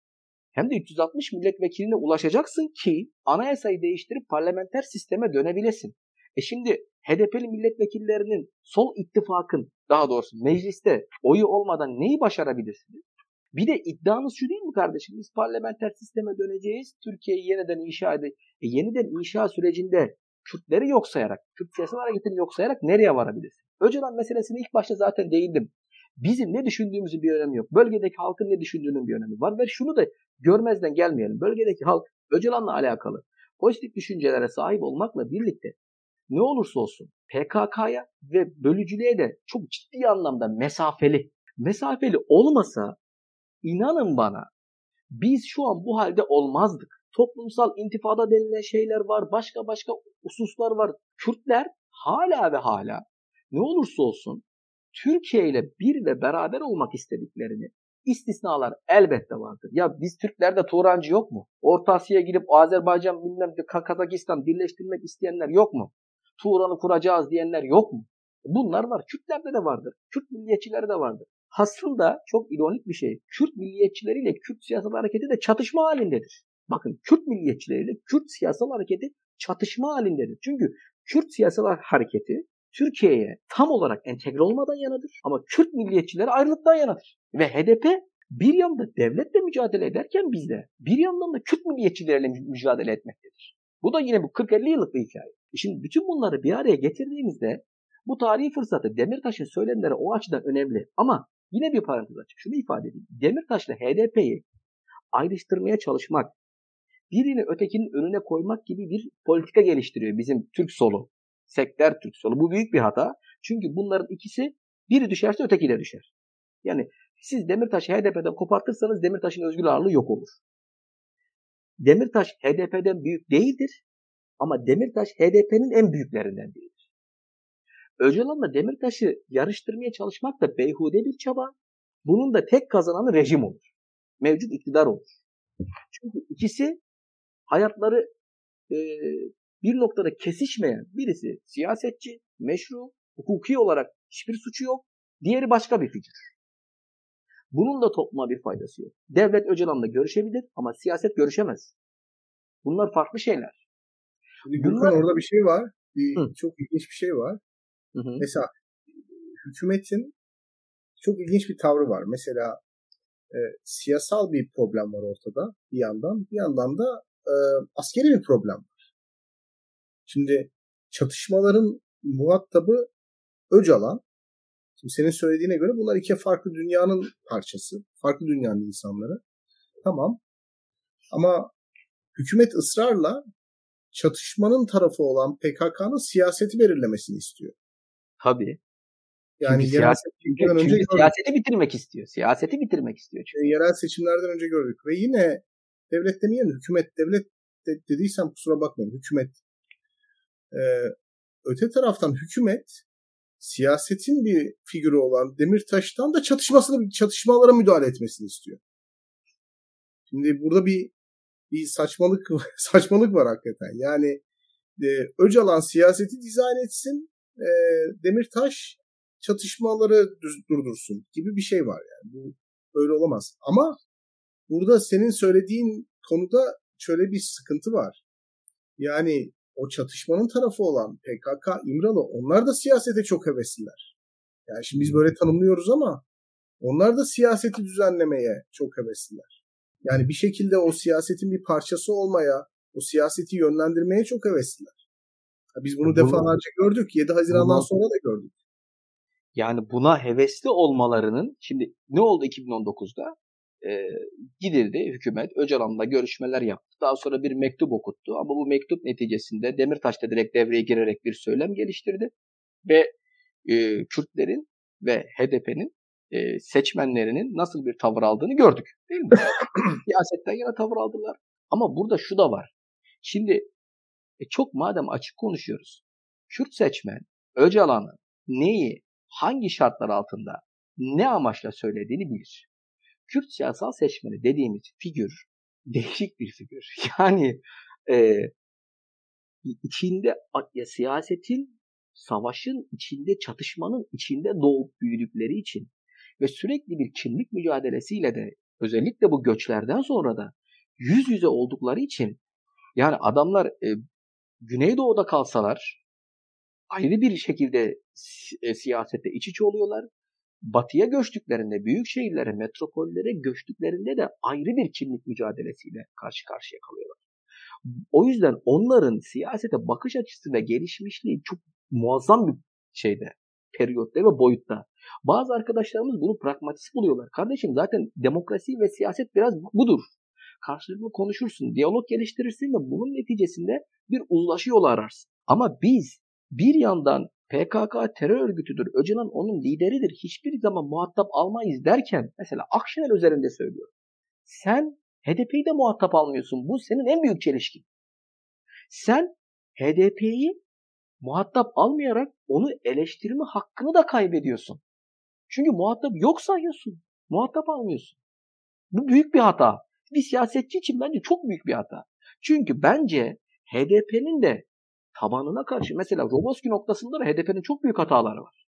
hem de 360 milletvekiline ulaşacaksın ki anayasayı değiştirip parlamenter sisteme dönebilesin. E şimdi HDP'li milletvekillerinin sol ittifakın daha doğrusu mecliste oyu olmadan neyi başarabilirsiniz? Bir de iddianız şu değil mi kardeşim? Biz parlamenter sisteme döneceğiz. Türkiye'yi yeniden inşa edeceğiz. Yeniden inşa sürecinde Kürtleri yok sayarak, Kürt siyasal hareketini yok sayarak nereye varabilirsin? Öcalan meselesini ilk başta zaten değindim. Bizim ne düşündüğümüzün bir önemi yok. Bölgedeki halkın ne düşündüğünün bir önemi var. Ve şunu da görmezden gelmeyelim. Bölgedeki halk Öcalan'la alakalı pozitif düşüncelere sahip olmakla birlikte ne olursa olsun PKK'ya ve bölücülüğe de çok ciddi anlamda mesafeli. Mesafeli olmasa inanın bana biz şu an bu halde olmazdık. Toplumsal intifada denilen şeyler var, başka başka hususlar var. Kürtler hala ve hala ne olursa olsun Türkiye ile bir ve beraber olmak istediklerini istisnalar elbette vardır. Ya biz Türklerde Turancı yok mu? Orta Asya'ya gidip Azerbaycan bilmem Kazakistan birleştirmek isteyenler yok mu? Turan'ı kuracağız diyenler yok mu? Bunlar var. Kürtlerde de vardır. Kürt milliyetçileri de vardır. Aslında çok ironik bir şey. Kürt milliyetçileriyle Kürt siyasal hareketi de çatışma halindedir. Bakın Kürt milliyetçileriyle Kürt siyasal hareketi çatışma halindedir. Çünkü Kürt siyasal hareketi Türkiye'ye tam olarak entegre olmadan yanadır ama Kürt milliyetçileri ayrılıktan yanadır. Ve HDP bir yanda devletle mücadele ederken bizde bir yandan da Kürt milliyetçileriyle mücadele etmektedir. Bu da yine bu 40-50 yıllık bir hikaye. E şimdi bütün bunları bir araya getirdiğimizde bu tarihi fırsatı Demirtaş'ın söylemleri o açıdan önemli. Ama yine bir parantez açık. Şunu ifade edeyim. Demirtaş'la HDP'yi ayrıştırmaya çalışmak, birini ötekinin önüne koymak gibi bir politika geliştiriyor bizim Türk solu. Sekter Türk solu. Bu büyük bir hata. Çünkü bunların ikisi biri düşerse öteki de düşer. Yani siz Demirtaş'ı HDP'den kopartırsanız Demirtaş'ın özgür ağırlığı yok olur. Demirtaş HDP'den büyük değildir ama Demirtaş HDP'nin en büyüklerinden değildir. Öcalan'la Demirtaş'ı yarıştırmaya çalışmak da beyhude bir çaba. Bunun da tek kazananı rejim olur. Mevcut iktidar olur. Çünkü ikisi hayatları e, bir noktada kesişmeyen birisi siyasetçi, meşru, hukuki olarak hiçbir suçu yok. Diğeri başka bir figür. Bunun da topluma bir faydası yok. Devlet Öcalan'la görüşebilir ama siyaset görüşemez. Bunlar farklı şeyler. Şimdi Bunlar... orada bir şey var. Bir, Hı. çok ilginç bir şey var. Hı hı. Mesela hükümetin çok ilginç bir tavrı var. Mesela e, siyasal bir problem var ortada bir yandan. Bir yandan da e, askeri bir problem var. Şimdi çatışmaların muhatabı Öcalan. Şimdi senin söylediğine göre bunlar iki farklı dünyanın parçası. Farklı dünyanın insanları. Tamam. Ama hükümet ısrarla çatışmanın tarafı olan PKK'nın siyaseti belirlemesini istiyor. Tabii. Yani çünkü siyaset, çünkü, önce çünkü siyaseti bitirmek istiyor. Siyaseti bitirmek istiyor. Çünkü. E, yerel seçimlerden önce gördük. Ve yine devlet demeyelim hükümet devlet de, dediysem kusura bakmayın hükümet ee, öte taraftan hükümet siyasetin bir figürü olan Demirtaş'tan da çatışmasını çatışmalara müdahale etmesini istiyor. Şimdi burada bir bir saçmalık *laughs* saçmalık var hakikaten. Yani e, Öcalan siyaseti dizayn etsin, e, Demirtaş çatışmaları durdursun gibi bir şey var yani. Bu öyle olamaz. Ama burada senin söylediğin konuda şöyle bir sıkıntı var. Yani o çatışmanın tarafı olan PKK, İmralı onlar da siyasete çok hevesliler. Yani şimdi biz böyle tanımlıyoruz ama onlar da siyaseti düzenlemeye çok hevesliler. Yani bir şekilde o siyasetin bir parçası olmaya, o siyaseti yönlendirmeye çok hevesliler. Biz bunu, bunu defalarca gördük. 7 Haziran'dan bunu, sonra da gördük. Yani buna hevesli olmalarının şimdi ne oldu 2019'da? Ee, gidildi hükümet Öcalan'la görüşmeler yaptı. Daha sonra bir mektup okuttu ama bu mektup neticesinde Demirtaş da direkt devreye girerek bir söylem geliştirdi. Ve e, Kürtlerin ve HDP'nin e, seçmenlerinin nasıl bir tavır aldığını gördük. Değil mi? *coughs* Siyasetten yana tavır aldılar. Ama burada şu da var. Şimdi e, çok madem açık konuşuyoruz. Kürt seçmen Öcalan'ı neyi, hangi şartlar altında, ne amaçla söylediğini bilir. Kürt siyasal seçmeni dediğimiz figür *laughs* değişik bir figür. Yani e, içinde ya, siyasetin, savaşın içinde, çatışmanın içinde doğup büyüdükleri için ve sürekli bir kimlik mücadelesiyle de özellikle bu göçlerden sonra da yüz yüze oldukları için yani adamlar e, Güneydoğu'da kalsalar ayrı bir şekilde e, siyasette iç içe oluyorlar. Batıya göçtüklerinde, büyük şehirlere, metropollere göçtüklerinde de ayrı bir kimlik mücadelesiyle karşı karşıya kalıyorlar. O yüzden onların siyasete bakış açısı ve gelişmişliği çok muazzam bir şeyde, periyotta ve boyutta. Bazı arkadaşlarımız bunu pragmatist buluyorlar. Kardeşim zaten demokrasi ve siyaset biraz budur. Karşılıklı konuşursun, diyalog geliştirirsin ve bunun neticesinde bir uzlaşı yolu ararsın. Ama biz bir yandan PKK terör örgütüdür, Öcalan onun lideridir, hiçbir zaman muhatap almayız derken mesela Akşener üzerinde söylüyorum. Sen HDP'yi de muhatap almıyorsun. Bu senin en büyük çelişkin. Sen HDP'yi muhatap almayarak onu eleştirme hakkını da kaybediyorsun. Çünkü muhatap yok sayıyorsun. Muhatap almıyorsun. Bu büyük bir hata. Bir siyasetçi için bence çok büyük bir hata. Çünkü bence HDP'nin de tabanına karşı mesela Roboski noktasında da HDP'nin çok büyük hataları var.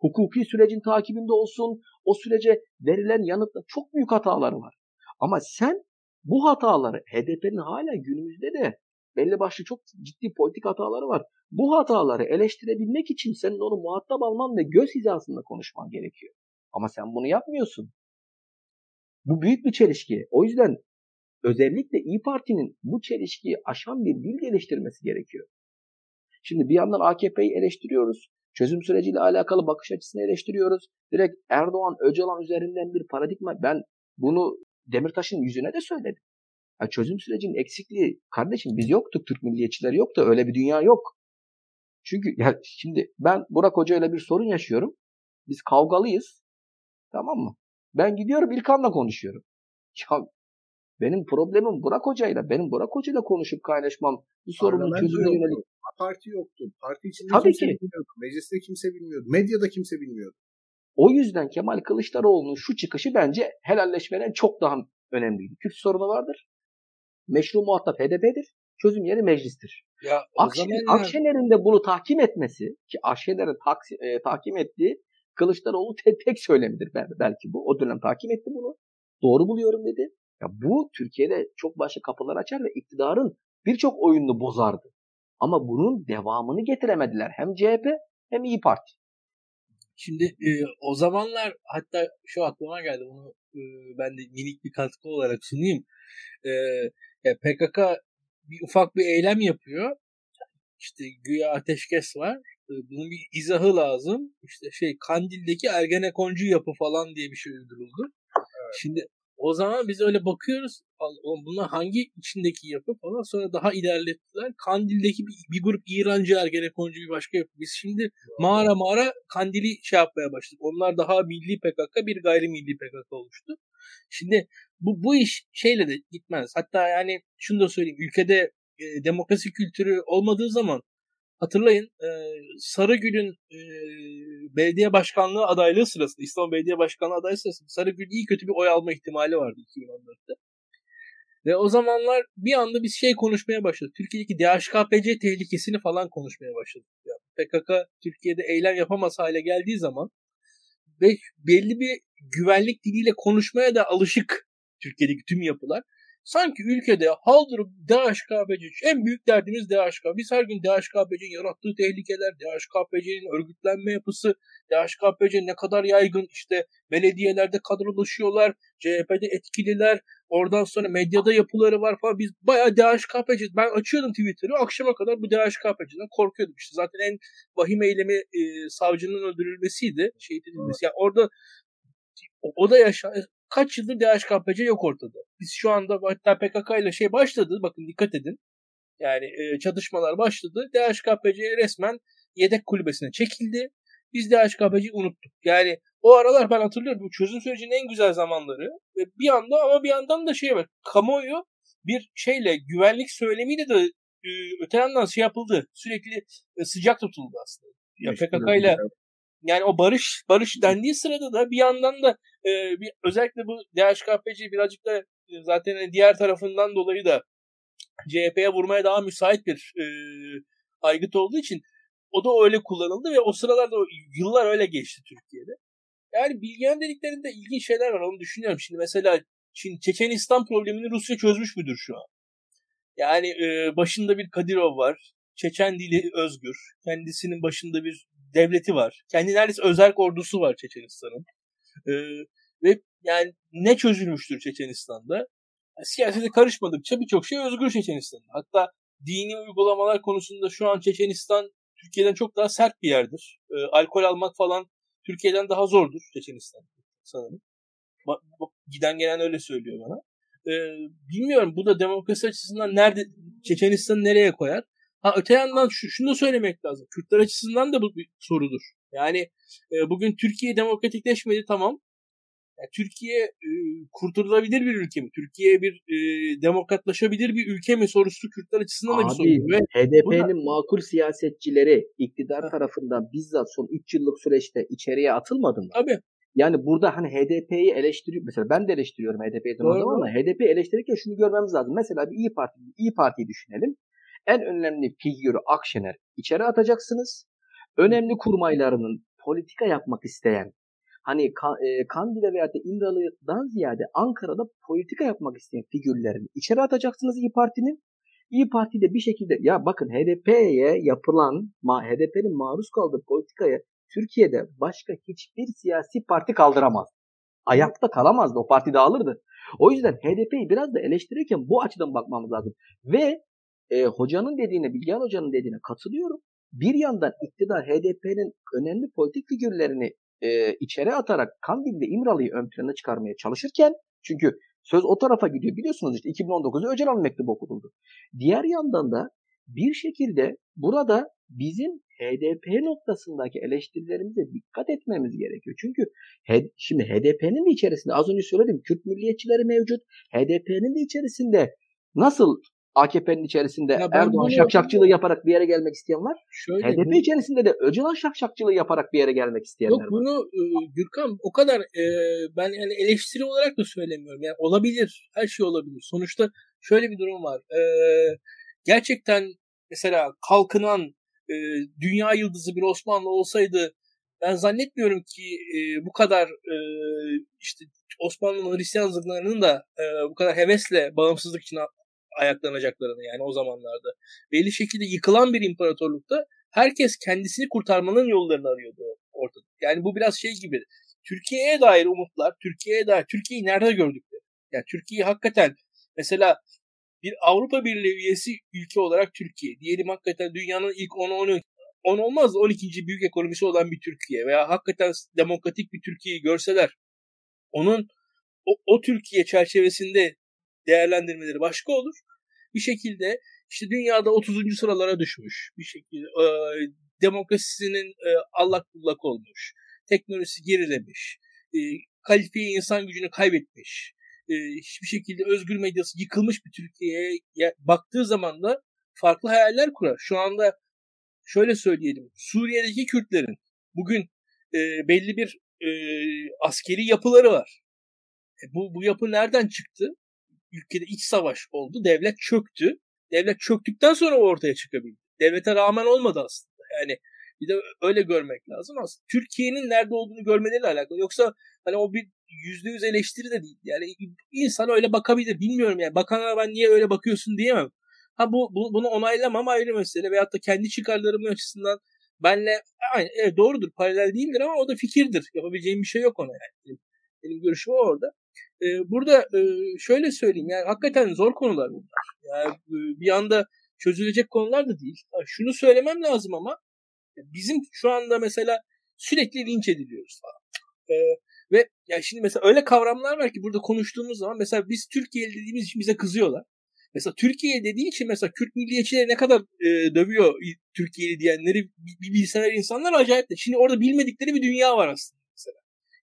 Hukuki sürecin takibinde olsun, o sürece verilen yanıtla çok büyük hataları var. Ama sen bu hataları HDP'nin hala günümüzde de belli başlı çok ciddi politik hataları var. Bu hataları eleştirebilmek için senin onu muhatap alman ve göz hizasında konuşman gerekiyor. Ama sen bunu yapmıyorsun. Bu büyük bir çelişki. O yüzden özellikle İyi Parti'nin bu çelişkiyi aşan bir dil geliştirmesi gerekiyor. Şimdi bir yandan AKP'yi eleştiriyoruz. Çözüm süreciyle alakalı bakış açısını eleştiriyoruz. Direkt Erdoğan, Öcalan üzerinden bir paradigma. Ben bunu Demirtaş'ın yüzüne de söyledim. Ya çözüm sürecinin eksikliği kardeşim biz yoktuk Türk milliyetçileri yok da öyle bir dünya yok. Çünkü ya şimdi ben Burak Hoca ile bir sorun yaşıyorum. Biz kavgalıyız. Tamam mı? Ben gidiyorum İlkan'la konuşuyorum. *laughs* Ya benim problemim Burak Hoca'yla. Benim Burak Hoca'yla konuşup kaynaşmam bu sorunun çözümüne yönelik. Parti yoktu. Parti içinde Tabii kimse ki. bilmiyordu. Mecliste kimse bilmiyordu. Medyada kimse bilmiyordu. O yüzden Kemal Kılıçdaroğlu'nun şu çıkışı bence helalleşmeden çok daha önemliydi. Kürt sorunu vardır. Meşru muhatap HDP'dir. Çözüm yeri meclistir. Ya, Akşener, Akşener'in de bunu tahkim etmesi ki Akşener'in e, tahkim ettiği Kılıçdaroğlu tek, tek söylemidir belki bu. O dönem takip etti bunu. Doğru buluyorum dedi. Ya bu Türkiye'de çok başka kapılar açar ve iktidarın birçok oyununu bozardı. Ama bunun devamını getiremediler. Hem CHP hem İyi Parti. Şimdi e, o zamanlar hatta şu aklıma geldi bunu e, ben de minik bir katkı olarak sunayım. E, ya PKK bir ufak bir eylem yapıyor. İşte güya ateşkes var. E, bunun bir izahı lazım. İşte şey Kandil'deki Ergenekoncu yapı falan diye bir şey uyduruldu. Evet. Şimdi o zaman biz öyle bakıyoruz. Bunlar hangi içindeki yapı falan sonra daha ilerlettiler. Kandil'deki bir, bir grup İrancı Ergenekoncu bir başka yapı. Biz şimdi mağara mağara Kandil'i şey yapmaya başladık. Onlar daha milli PKK bir gayrimilli PKK oluştu. Şimdi bu, bu iş şeyle de gitmez. Hatta yani şunu da söyleyeyim. Ülkede e, demokrasi kültürü olmadığı zaman hatırlayın e, Sarıgül'ün e, belediye başkanlığı adaylığı sırasında İstanbul Belediye Başkanlığı adaylığı sırasında Sarıgül iyi kötü bir oy alma ihtimali vardı 2014'te. Ve o zamanlar bir anda biz şey konuşmaya başladık. Türkiye'deki DHKPC tehlikesini falan konuşmaya başladık. Yani PKK Türkiye'de eylem yapamaz hale geldiği zaman ve belli bir güvenlik diliyle konuşmaya da alışık Türkiye'deki tüm yapılar. Sanki ülkede hal durum DHKPC. En büyük derdimiz DHK. Biz her gün DHKPC'nin yarattığı tehlikeler, DHKPC'nin örgütlenme yapısı, DHKPC ne kadar yaygın işte belediyelerde kadrolaşıyorlar, CHP'de etkililer, oradan sonra medyada yapıları var falan. Biz bayağı DHKPC. Ben açıyordum Twitter'ı akşama kadar bu DHKPC'den korkuyordum. İşte zaten en vahim eylemi e, savcının öldürülmesiydi. Şehit edilmesi. Yani orada o, o da yaşa kaç yıldır DHKPC yok ortada. Biz şu anda hatta PKK ile şey başladı. Bakın dikkat edin. Yani e, çatışmalar başladı. DHKPC resmen yedek kulübesine çekildi. Biz DHKPC'yi unuttuk. Yani o aralar ben hatırlıyorum bu çözüm sürecinin en güzel zamanları. Ve bir anda ama bir yandan da şey var. Kamuoyu bir şeyle güvenlik söylemiyle de e, öte yandan şey yapıldı. Sürekli e, sıcak tutuldu aslında. Ya PKK ile yani o barış barış dendiği sırada da bir yandan da e, bir, özellikle bu DHKPC birazcık da e, zaten diğer tarafından dolayı da CHP'ye vurmaya daha müsait bir e, aygıt olduğu için o da öyle kullanıldı ve o sıralarda yıllar öyle geçti Türkiye'de. Yani bilgiyen dediklerinde ilginç şeyler var onu düşünüyorum. Şimdi mesela şimdi Çeçenistan problemini Rusya çözmüş müdür şu an? Yani e, başında bir Kadirov var. Çeçen dili özgür. Kendisinin başında bir devleti var. Kendi neredeyse özel ordusu var Çeçenistan'ın. Ee, ve yani ne çözülmüştür Çeçenistan'da? Siyasete karışmadıkça birçok şey özgür Çeçenistan'da. Hatta dini uygulamalar konusunda şu an Çeçenistan Türkiye'den çok daha sert bir yerdir. Ee, alkol almak falan Türkiye'den daha zordur Çeçenistan sanırım. Ba- giden gelen öyle söylüyor bana. Ee, bilmiyorum bu da demokrasi açısından nerede Çeçenistan'ı nereye koyar? Ha öte yandan şu, şunu da söylemek lazım. Kürtler açısından da bu bir sorudur. Yani e, bugün Türkiye demokratikleşmedi tamam. Yani Türkiye e, kurtarılabilir bir ülke mi? Türkiye bir e, demokratlaşabilir bir ülke mi sorusu Kürtler açısından Abi, da bir soru. Ve HDP'nin buna... makul siyasetçileri iktidar tarafından bizzat son 3 yıllık süreçte içeriye atılmadı mı? Tabii. Yani burada hani HDP'yi eleştiriyor. Mesela ben de eleştiriyorum HDP'yi zaman ama HDP eleştirirken şunu görmemiz lazım. Mesela bir İyi Parti, İyi Parti'yi düşünelim en önemli figürü Akşener içeri atacaksınız. Önemli kurmaylarının politika yapmak isteyen hani e, Kandil'e veya da İmralı'dan ziyade Ankara'da politika yapmak isteyen figürlerini içeri atacaksınız İyi Parti'nin. İyi Parti de bir şekilde ya bakın HDP'ye yapılan HDP'nin maruz kaldığı politikaya Türkiye'de başka hiçbir siyasi parti kaldıramaz. Ayakta kalamazdı. O parti dağılırdı. O yüzden HDP'yi biraz da eleştirirken bu açıdan bakmamız lazım. Ve e, hocanın dediğine, Bilgehan hocanın dediğine katılıyorum. Bir yandan iktidar HDP'nin önemli politik figürlerini e, içeri atarak Kandil'de İmralı'yı ön plana çıkarmaya çalışırken çünkü söz o tarafa gidiyor. Biliyorsunuz işte 2019'da Öcalan mektubu okutuldu. Diğer yandan da bir şekilde burada bizim HDP noktasındaki eleştirilerimize dikkat etmemiz gerekiyor. Çünkü şimdi HDP'nin de içerisinde az önce söyledim Kürt milliyetçileri mevcut. HDP'nin de içerisinde nasıl AKP'nin içerisinde ya Erdoğan şakşakçılığı yaparak bir yere gelmek isteyen var. Şöyle, HDP bu... içerisinde de Öcalan şakşakçılığı yaparak bir yere gelmek isteyenler Yok, var. Bunu e, Gürkan o kadar e, ben yani eleştiri olarak da söylemiyorum. Yani olabilir. Her şey olabilir. Sonuçta şöyle bir durum var. E, gerçekten mesela kalkınan e, dünya yıldızı bir Osmanlı olsaydı ben zannetmiyorum ki e, bu kadar e, işte Osmanlı Hristiyan zırhlarının da e, bu kadar hevesle bağımsızlık için ayaklanacaklarını yani o zamanlarda. Belli şekilde yıkılan bir imparatorlukta herkes kendisini kurtarmanın yollarını arıyordu ortada. Yani bu biraz şey gibi. Türkiye'ye dair umutlar, Türkiye'ye dair, Türkiye'yi nerede gördük? Yani Türkiye'yi hakikaten mesela bir Avrupa Birliği üyesi ülke olarak Türkiye. Diyelim hakikaten dünyanın ilk 10 10 10 olmaz 12. büyük ekonomisi olan bir Türkiye veya hakikaten demokratik bir Türkiye'yi görseler onun o, o Türkiye çerçevesinde değerlendirmeleri başka olur. Bir şekilde işte dünyada 30. sıralara düşmüş. Bir şekilde e, demokrasisinin e, allak bullak olmuş. Teknolojisi gerilemiş. E, kalifiye insan gücünü kaybetmiş. E, hiçbir şekilde özgür medyası yıkılmış bir Türkiye'ye baktığı zaman da farklı hayaller kurar. Şu anda şöyle söyleyelim. Suriye'deki Kürtlerin bugün e, belli bir e, askeri yapıları var. E, bu, bu yapı nereden çıktı? Ülkede iç savaş oldu. Devlet çöktü. Devlet çöktükten sonra ortaya çıkabildi. Devlete rağmen olmadı aslında. Yani bir de öyle görmek lazım aslında. Türkiye'nin nerede olduğunu görmeleriyle alakalı. Yoksa hani o bir yüzde yüz eleştiri de değil. Yani insan öyle bakabilir. Bilmiyorum yani. Bakana ben niye öyle bakıyorsun diyemem. Ha bu, bu bunu onaylamam ayrı mesele. Veyahut da kendi çıkarlarımın açısından benle aynı, evet, doğrudur paralel değildir ama o da fikirdir. Yapabileceğim bir şey yok ona yani. Benim görüşüm orada. Ee, burada e, şöyle söyleyeyim yani hakikaten zor konular bunlar. Yani e, bir anda çözülecek konular da değil. Şunu söylemem lazım ama bizim şu anda mesela sürekli linç ediliyoruz falan. Ee, ve yani şimdi mesela öyle kavramlar var ki burada konuştuğumuz zaman mesela biz Türkiye'li dediğimiz için bize kızıyorlar. Mesela Türkiye dediği için mesela Kürt milliyetçileri ne kadar e, dövüyor Türkiye'li diyenleri bilseler insanlar acayip de. Şimdi orada bilmedikleri bir dünya var aslında.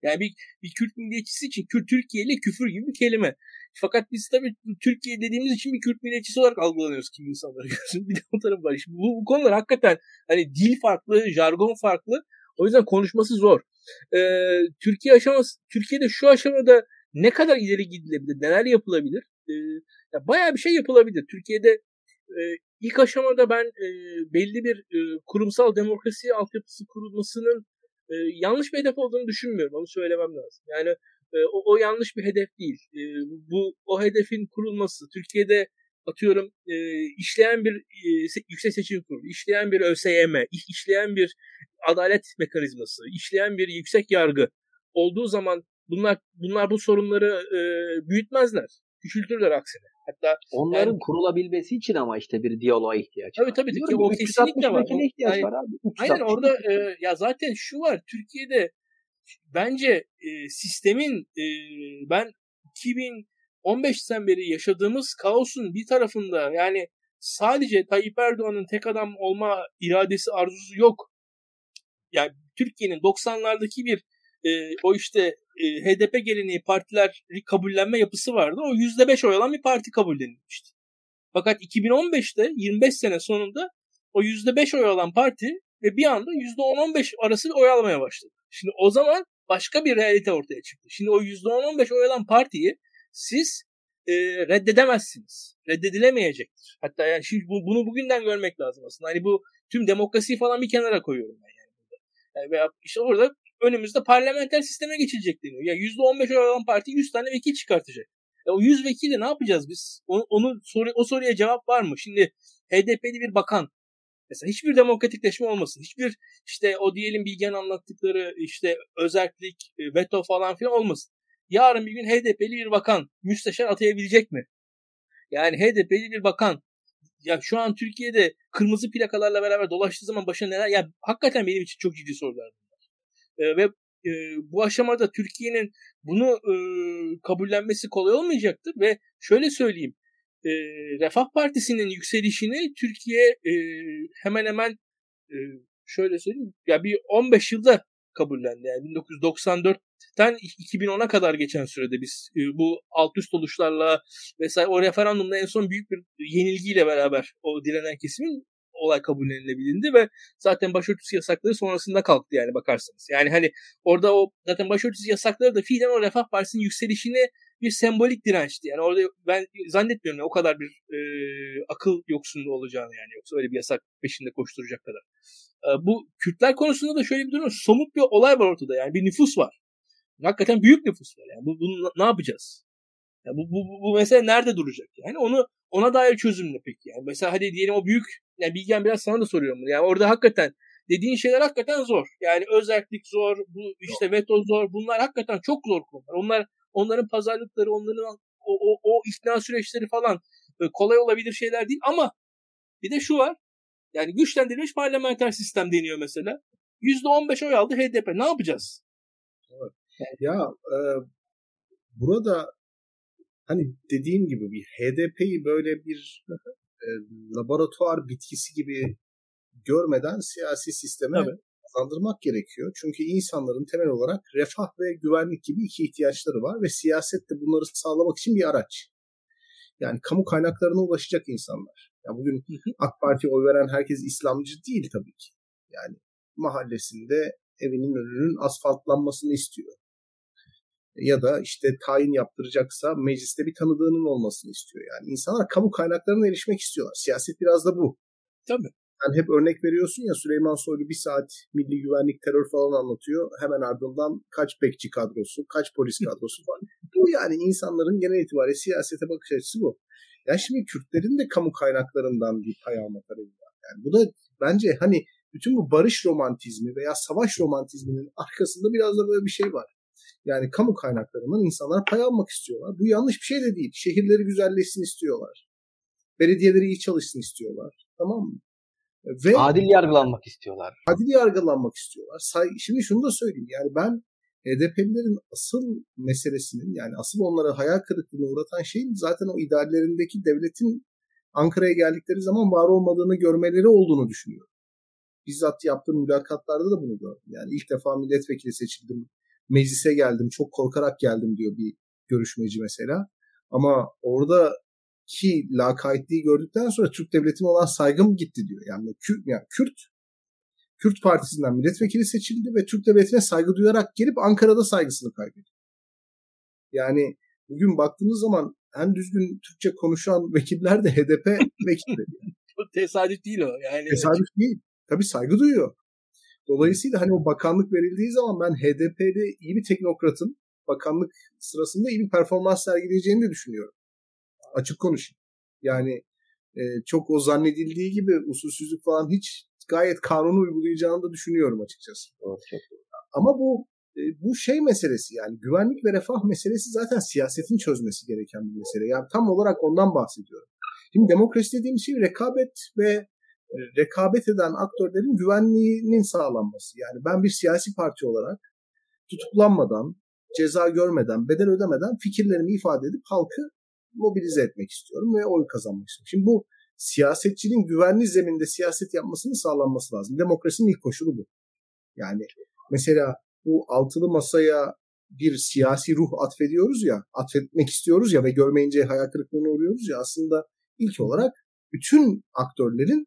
Yani bir, bir Kürt milliyetçisi için Kürt Türkiye'li küfür gibi bir kelime. Fakat biz tabii Türkiye dediğimiz için bir Kürt milliyetçisi olarak algılanıyoruz kimi insanları *laughs* gözün. Bir de o tarafı var. Şimdi bu, bu konular hakikaten hani dil farklı, jargon farklı. O yüzden konuşması zor. Ee, Türkiye aşaması, Türkiye'de şu aşamada ne kadar ileri gidilebilir, neler yapılabilir? Ee, ya bayağı bir şey yapılabilir. Türkiye'de e, ilk aşamada ben e, belli bir e, kurumsal demokrasi altyapısı kurulmasının e, yanlış bir hedef olduğunu düşünmüyorum. Onu söylemem lazım. Yani e, o, o yanlış bir hedef değil. E, bu o hedefin kurulması Türkiye'de atıyorum e, işleyen bir e, yüksek seçim kurulu, işleyen bir ÖSYM, işleyen bir adalet mekanizması, işleyen bir yüksek yargı olduğu zaman bunlar bunlar bu sorunları e, büyütmezler. Küçültürler aksine. Hatta onların yani, kurulabilmesi için ama işte bir diyaloğa ihtiyaç tabii, var. Tabii tabii. O kesinlikle var. ihtiyaç yani, var abi. Aynen orada e, ya zaten şu var. Türkiye'de bence e, sistemin e, ben 2015'ten beri yaşadığımız kaosun bir tarafında yani sadece Tayyip Erdoğan'ın tek adam olma iradesi arzusu yok. Yani Türkiye'nin 90'lardaki bir e, o işte e, HDP geleneği partiler kabullenme yapısı vardı. O %5 oy alan bir parti kabullenilmişti. Fakat 2015'te 25 sene sonunda o %5 oy alan parti ve bir anda %10-15 arası oy almaya başladı. Şimdi o zaman başka bir realite ortaya çıktı. Şimdi o %10-15 oy alan partiyi siz e, reddedemezsiniz. Reddedilemeyecektir. Hatta yani şimdi bu, bunu bugünden görmek lazım aslında. Hani bu tüm demokrasiyi falan bir kenara koyuyorum ben yani. Yani veya işte orada önümüzde parlamenter sisteme geçilecek deniyor. Ya %15 oy alan parti 100 tane vekil çıkartacak. Ya o 100 vekili ne yapacağız biz? Onu, onu soru, o soruya cevap var mı? Şimdi HDP'li bir bakan Mesela hiçbir demokratikleşme olmasın. Hiçbir işte o diyelim Bilgen anlattıkları işte özellik, e, veto falan filan olmasın. Yarın bir gün HDP'li bir bakan müsteşar atayabilecek mi? Yani HDP'li bir bakan ya şu an Türkiye'de kırmızı plakalarla beraber dolaştığı zaman başına neler ya hakikaten benim için çok ciddi sorular Ee, ve e, bu aşamada Türkiye'nin bunu e, kabullenmesi kolay olmayacaktır ve şöyle söyleyeyim e, Refah Partisi'nin yükselişini Türkiye e, hemen hemen e, şöyle söyleyeyim ya bir 15 yılda kabullendi. Yani 1994'ten 2010'a kadar geçen sürede biz e, bu alt üst oluşlarla vesaire o referandumda en son büyük bir yenilgiyle beraber o direnen kesimin olay kabullenilebildi ve zaten başörtüsü yasakları sonrasında kalktı yani bakarsanız. Yani hani orada o zaten başörtüsü yasakları da fiilen o Refah Partisi'nin yükselişini bir sembolik dirençti. Yani orada ben zannetmiyorum ya, o kadar bir e, akıl yoksunluğu olacağını yani yoksa öyle bir yasak peşinde koşturacak kadar. E, bu Kürtler konusunda da şöyle bir durum somut bir olay var ortada yani bir nüfus var. Hakikaten büyük nüfus var yani bu, bunu ne yapacağız? Yani bu, bu, bu mesele nerede duracak? Yani onu ona dair çözüm ne peki? Yani mesela hadi diyelim o büyük yani Bilgen biraz sana da soruyorum. Yani orada hakikaten dediğin şeyler hakikaten zor. Yani özellik zor, bu işte veto zor. Bunlar hakikaten çok zor konular. Onlar onların pazarlıkları, onların o, o, o ikna süreçleri falan kolay olabilir şeyler değil ama bir de şu var. Yani güçlendirilmiş parlamenter sistem deniyor mesela. %15 oy aldı HDP. Ne yapacağız? Evet. Ya e, burada hani dediğim gibi bir HDP'yi böyle bir e, laboratuvar bitkisi gibi görmeden siyasi sisteme evet. kazandırmak gerekiyor. Çünkü insanların temel olarak refah ve güvenlik gibi iki ihtiyaçları var ve siyaset de bunları sağlamak için bir araç. Yani kamu kaynaklarına ulaşacak insanlar. Ya bugün AK Parti oy veren herkes İslamcı değil tabii ki. Yani mahallesinde evinin önünün asfaltlanmasını istiyor. Ya da işte tayin yaptıracaksa mecliste bir tanıdığının olmasını istiyor. Yani insanlar kamu kaynaklarına erişmek istiyorlar. Siyaset biraz da bu. Tabii. Yani hep örnek veriyorsun ya Süleyman Soylu bir saat milli güvenlik terör falan anlatıyor. Hemen ardından kaç bekçi kadrosu, kaç polis kadrosu var. Bu yani insanların genel itibariyle siyasete bakış açısı bu. Yani şimdi Kürtlerin de kamu kaynaklarından bir pay alma talebi var. Yani bu da bence hani bütün bu barış romantizmi veya savaş romantizminin arkasında biraz da böyle bir şey var. Yani kamu kaynaklarından insanlar pay almak istiyorlar. Bu yanlış bir şey de değil. Şehirleri güzelleşsin istiyorlar. Belediyeleri iyi çalışsın istiyorlar. Tamam mı? Ve adil yargılanmak istiyorlar. Adil yargılanmak istiyorlar. Şimdi şunu da söyleyeyim. Yani ben HDP'lilerin asıl meselesinin yani asıl onları hayal kırıklığına uğratan şeyin zaten o idarelerindeki devletin Ankara'ya geldikleri zaman var olmadığını görmeleri olduğunu düşünüyorum. Bizzat yaptığım mülakatlarda da bunu gördüm. Yani ilk defa milletvekili seçildim, meclise geldim, çok korkarak geldim diyor bir görüşmeci mesela. Ama orada ki lakaytliği gördükten sonra Türk devletine olan saygım gitti diyor. Yani Kürt, yani Kürt Kürt Partisi'nden milletvekili seçildi ve Türk devletine saygı duyarak gelip Ankara'da saygısını kaybetti. Yani bugün baktığınız zaman en düzgün Türkçe konuşan vekiller de HDP *laughs* vekilleri. Tesadüf değil o. Yani Tesadüf değil. Tabii saygı duyuyor. Dolayısıyla hani o bakanlık verildiği zaman ben HDP'li iyi bir teknokratın bakanlık sırasında iyi bir performans sergileyeceğini de düşünüyorum açık konuşayım. Yani e, çok o zannedildiği gibi usulsüzlük falan hiç gayet kanunu uygulayacağını da düşünüyorum açıkçası. Evet, çok Ama bu e, bu şey meselesi yani güvenlik ve refah meselesi zaten siyasetin çözmesi gereken bir mesele. Yani tam olarak ondan bahsediyorum. Şimdi demokrasi dediğim şey rekabet ve rekabet eden aktörlerin güvenliğinin sağlanması. Yani ben bir siyasi parti olarak tutuklanmadan, ceza görmeden, bedel ödemeden fikirlerimi ifade edip halkı mobilize etmek istiyorum ve oy kazanmak istiyorum. Şimdi bu siyasetçinin güvenli zeminde siyaset yapmasının sağlanması lazım. Demokrasinin ilk koşulu bu. Yani mesela bu altılı masaya bir siyasi ruh atfediyoruz ya, atfetmek istiyoruz ya ve görmeyince hayal kırıklığına uğruyoruz ya aslında ilk olarak bütün aktörlerin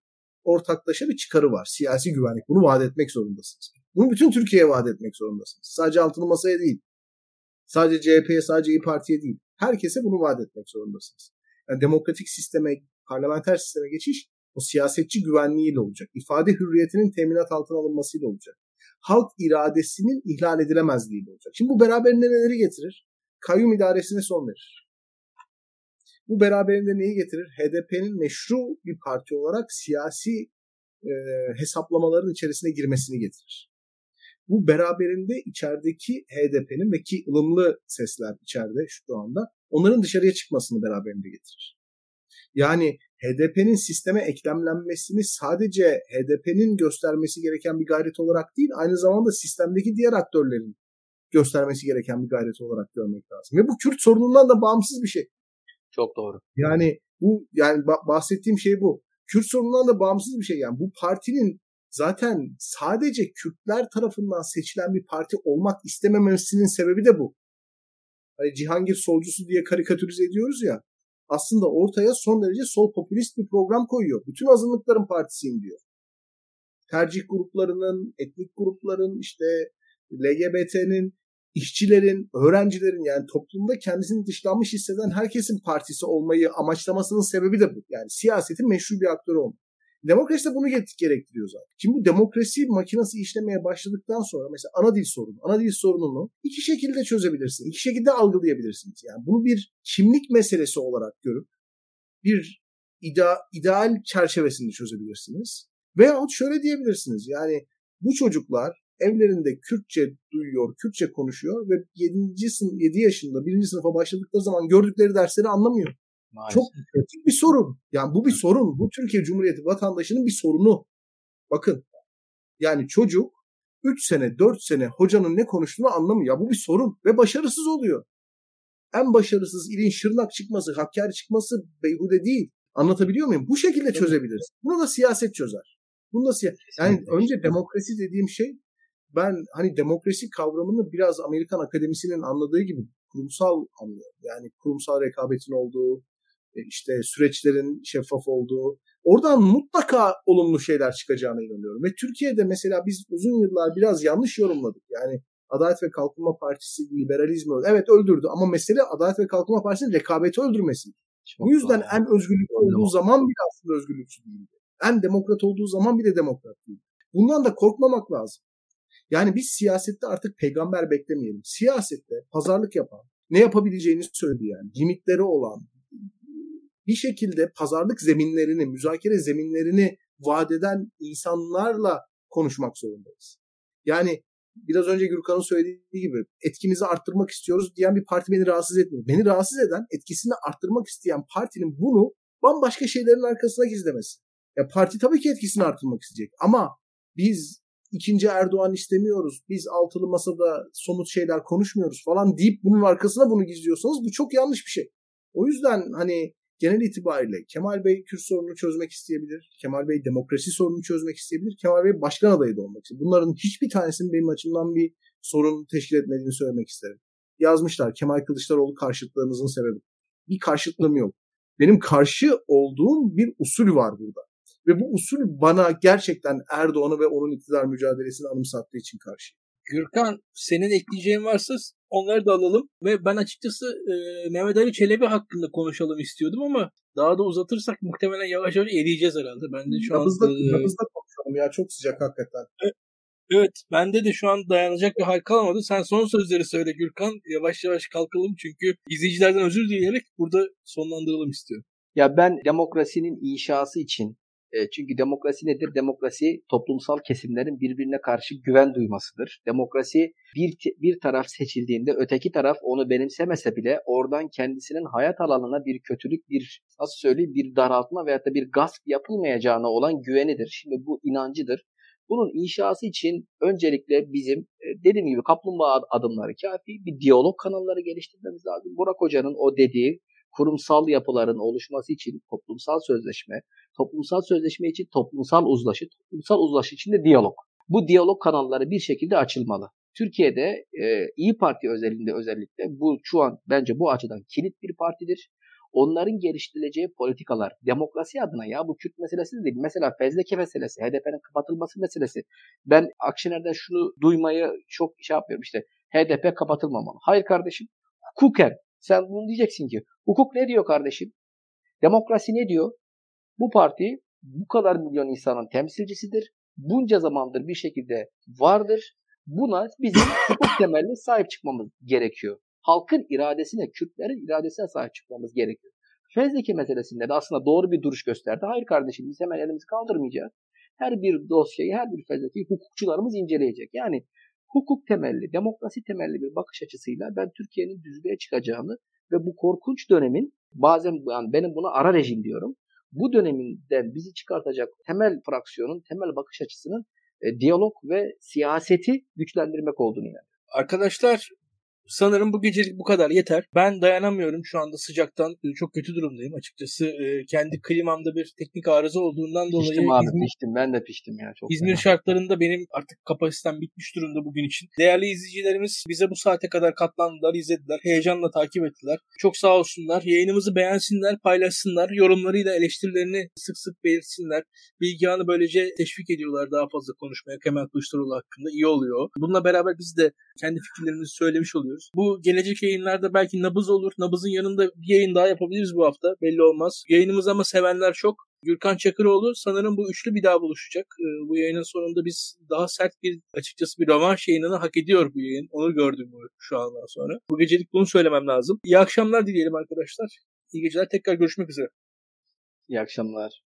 ortaklaşa bir çıkarı var. Siyasi güvenlik. Bunu vaat etmek zorundasınız. Bunu bütün Türkiye'ye vaat etmek zorundasınız. Sadece altılı masaya değil. Sadece CHP'ye, sadece İyi Parti'ye değil. Herkese bunu vaat etmek zorundasınız. Yani demokratik sisteme, parlamenter sisteme geçiş o siyasetçi güvenliğiyle olacak. İfade hürriyetinin teminat altına alınmasıyla olacak. Halk iradesinin ihlal edilemezliğiyle olacak. Şimdi bu beraberinde neleri getirir? Kayyum idaresine son verir. Bu beraberinde neyi getirir? HDP'nin meşru bir parti olarak siyasi e, hesaplamaların içerisine girmesini getirir. Bu beraberinde içerideki HDP'nin ve ki ılımlı sesler içeride şu anda onların dışarıya çıkmasını beraberinde getirir. Yani HDP'nin sisteme eklemlenmesini sadece HDP'nin göstermesi gereken bir gayret olarak değil, aynı zamanda sistemdeki diğer aktörlerin göstermesi gereken bir gayret olarak görmek lazım. Ve bu Kürt sorunundan da bağımsız bir şey. Çok doğru. Yani bu yani bahsettiğim şey bu. Kürt sorunundan da bağımsız bir şey. Yani bu partinin zaten sadece Kürtler tarafından seçilen bir parti olmak istememesinin sebebi de bu. Hani Cihangir solcusu diye karikatürize ediyoruz ya. Aslında ortaya son derece sol popülist bir program koyuyor. Bütün azınlıkların partisiyim diyor. Tercih gruplarının, etnik grupların, işte LGBT'nin, işçilerin, öğrencilerin yani toplumda kendisini dışlanmış hisseden herkesin partisi olmayı amaçlamasının sebebi de bu. Yani siyasetin meşru bir aktörü olmak. Demokrasi de bunu gerektiriyor zaten. Şimdi bu demokrasi makinesi işlemeye başladıktan sonra mesela ana dil sorunu, ana dil sorununu iki şekilde çözebilirsiniz. iki şekilde algılayabilirsiniz. Yani bunu bir kimlik meselesi olarak görüp bir ida, ideal çerçevesinde çözebilirsiniz. Veyahut şöyle diyebilirsiniz. Yani bu çocuklar evlerinde Kürtçe duyuyor, Kürtçe konuşuyor ve 7. sınıf 7 yaşında 1. sınıfa başladıkları zaman gördükleri dersleri anlamıyor. Maalesef. Çok kritik bir sorun. Yani bu bir sorun. Bu Türkiye Cumhuriyeti vatandaşının bir sorunu. Bakın yani çocuk 3 sene 4 sene hocanın ne konuştuğunu anlamıyor. Ya bu bir sorun ve başarısız oluyor. En başarısız ilin şırnak çıkması, Hakkari çıkması beyhude değil. Anlatabiliyor muyum? Bu şekilde çözebiliriz. Bunu da siyaset çözer. Bunu da siya- yani önce demokrasi dediğim şey ben hani demokrasi kavramını biraz Amerikan akademisinin anladığı gibi kurumsal anlıyorum. Yani kurumsal rekabetin olduğu, e, işte süreçlerin şeffaf olduğu, oradan mutlaka olumlu şeyler çıkacağına inanıyorum. Ve Türkiye'de mesela biz uzun yıllar biraz yanlış yorumladık. Yani Adalet ve Kalkınma Partisi liberalizmi evet öldürdü ama mesele Adalet ve Kalkınma Partisi'nin rekabeti öldürmesi. Bu yüzden en özgürlük olduğu zaman bile aslında özgürlükçü değildi. En demokrat olduğu zaman bile demokrat değil. Bundan da korkmamak lazım. Yani biz siyasette artık peygamber beklemeyelim. Siyasette pazarlık yapan, ne yapabileceğini söyledi yani. Limitleri olan, bir şekilde pazarlık zeminlerini, müzakere zeminlerini vaat eden insanlarla konuşmak zorundayız. Yani biraz önce Gürkan'ın söylediği gibi etkimizi arttırmak istiyoruz diyen bir parti beni rahatsız etmiyor. Beni rahatsız eden etkisini arttırmak isteyen partinin bunu bambaşka şeylerin arkasına gizlemesi. Ya parti tabii ki etkisini arttırmak isteyecek ama biz ikinci Erdoğan istemiyoruz. Biz altılı masada somut şeyler konuşmuyoruz falan deyip bunun arkasına bunu gizliyorsanız bu çok yanlış bir şey. O yüzden hani genel itibariyle Kemal Bey Kürt sorununu çözmek isteyebilir. Kemal Bey demokrasi sorununu çözmek isteyebilir. Kemal Bey başkan adayı da olmak isteyebilir. Bunların hiçbir tanesinin benim açımdan bir sorun teşkil etmediğini söylemek isterim. Yazmışlar Kemal Kılıçdaroğlu karşıtlığınızın sebebi. Bir karşıtlığım yok. Benim karşı olduğum bir usul var burada. Ve bu usul bana gerçekten Erdoğan'ı ve onun iktidar mücadelesini anımsattığı için karşı. Gürkan senin ekleyeceğin varsa onları da alalım. Ve ben açıkçası e, Mehmet Ali Çelebi hakkında konuşalım istiyordum ama daha da uzatırsak muhtemelen yavaş yavaş eriyeceğiz herhalde. Ben de şu nabızda, an... E, nabızda konuşalım ya çok sıcak hakikaten. Evet. Evet, bende de şu an dayanacak bir hal kalmadı. Sen son sözleri söyle Gürkan. Yavaş yavaş kalkalım çünkü izleyicilerden özür dileyerek burada sonlandıralım istiyorum. Ya ben demokrasinin inşası için çünkü demokrasi nedir? Demokrasi toplumsal kesimlerin birbirine karşı güven duymasıdır. Demokrasi bir, bir taraf seçildiğinde öteki taraf onu benimsemese bile oradan kendisinin hayat alanına bir kötülük, bir nasıl söyleyeyim bir daraltma veyahut da bir gasp yapılmayacağına olan güvenidir. Şimdi bu inancıdır. Bunun inşası için öncelikle bizim dediğim gibi kaplumbağa adımları kafi bir diyalog kanalları geliştirmemiz lazım. Burak Hoca'nın o dediği kurumsal yapıların oluşması için toplumsal sözleşme, toplumsal sözleşme için toplumsal uzlaşı, toplumsal uzlaşı için de diyalog. Bu diyalog kanalları bir şekilde açılmalı. Türkiye'de e, İyi Parti özelinde özellikle bu şu an bence bu açıdan kilit bir partidir. Onların geliştirileceği politikalar demokrasi adına ya bu Kürt meselesi de değil. Mesela fezleke meselesi, HDP'nin kapatılması meselesi. Ben Akşener'den şunu duymayı çok şey yapmıyorum işte HDP kapatılmamalı. Hayır kardeşim hukuken sen bunu diyeceksin ki hukuk ne diyor kardeşim? Demokrasi ne diyor? Bu parti bu kadar milyon insanın temsilcisidir. Bunca zamandır bir şekilde vardır. Buna bizim *laughs* hukuk temelli sahip çıkmamız gerekiyor. Halkın iradesine, Kürtlerin iradesine sahip çıkmamız gerekiyor. Fezleke meselesinde de aslında doğru bir duruş gösterdi. Hayır kardeşim biz hemen elimizi kaldırmayacağız. Her bir dosyayı, her bir fezlekeyi hukukçularımız inceleyecek. Yani hukuk temelli, demokrasi temelli bir bakış açısıyla ben Türkiye'nin düzlüğe çıkacağını ve bu korkunç dönemin bazen yani benim buna ara rejim diyorum. Bu döneminden bizi çıkartacak temel fraksiyonun, temel bakış açısının e, diyalog ve siyaseti güçlendirmek olduğunu inanıyorum. Arkadaşlar Sanırım bu gecelik bu kadar yeter. Ben dayanamıyorum şu anda sıcaktan. E, çok kötü durumdayım açıkçası. E, kendi klimamda bir teknik arıza olduğundan dolayı piştim abi, İzmir, piştim. Ben de piştim ya. Çok İzmir fena. şartlarında benim artık kapasitem bitmiş durumda bugün için. Değerli izleyicilerimiz bize bu saate kadar katlandılar, izlediler. Heyecanla takip ettiler. Çok sağ olsunlar. Yayınımızı beğensinler, paylaşsınlar. Yorumlarıyla eleştirilerini sık sık belirtsinler. Bilgihan'ı böylece teşvik ediyorlar daha fazla konuşmaya Kemal Kılıçdaroğlu hakkında. iyi oluyor. Bununla beraber biz de kendi fikirlerimizi söylemiş oluyoruz çalışıyoruz. Bu gelecek yayınlarda belki nabız olur. Nabızın yanında bir yayın daha yapabiliriz bu hafta. Belli olmaz. Yayınımız ama sevenler çok. Gürkan Çakıroğlu sanırım bu üçlü bir daha buluşacak. Ee, bu yayının sonunda biz daha sert bir açıkçası bir rövanş yayınını hak ediyor bu yayın. Onu gördüm şu andan sonra. Bu gecelik bunu söylemem lazım. İyi akşamlar dileyelim arkadaşlar. İyi geceler. Tekrar görüşmek üzere. İyi akşamlar.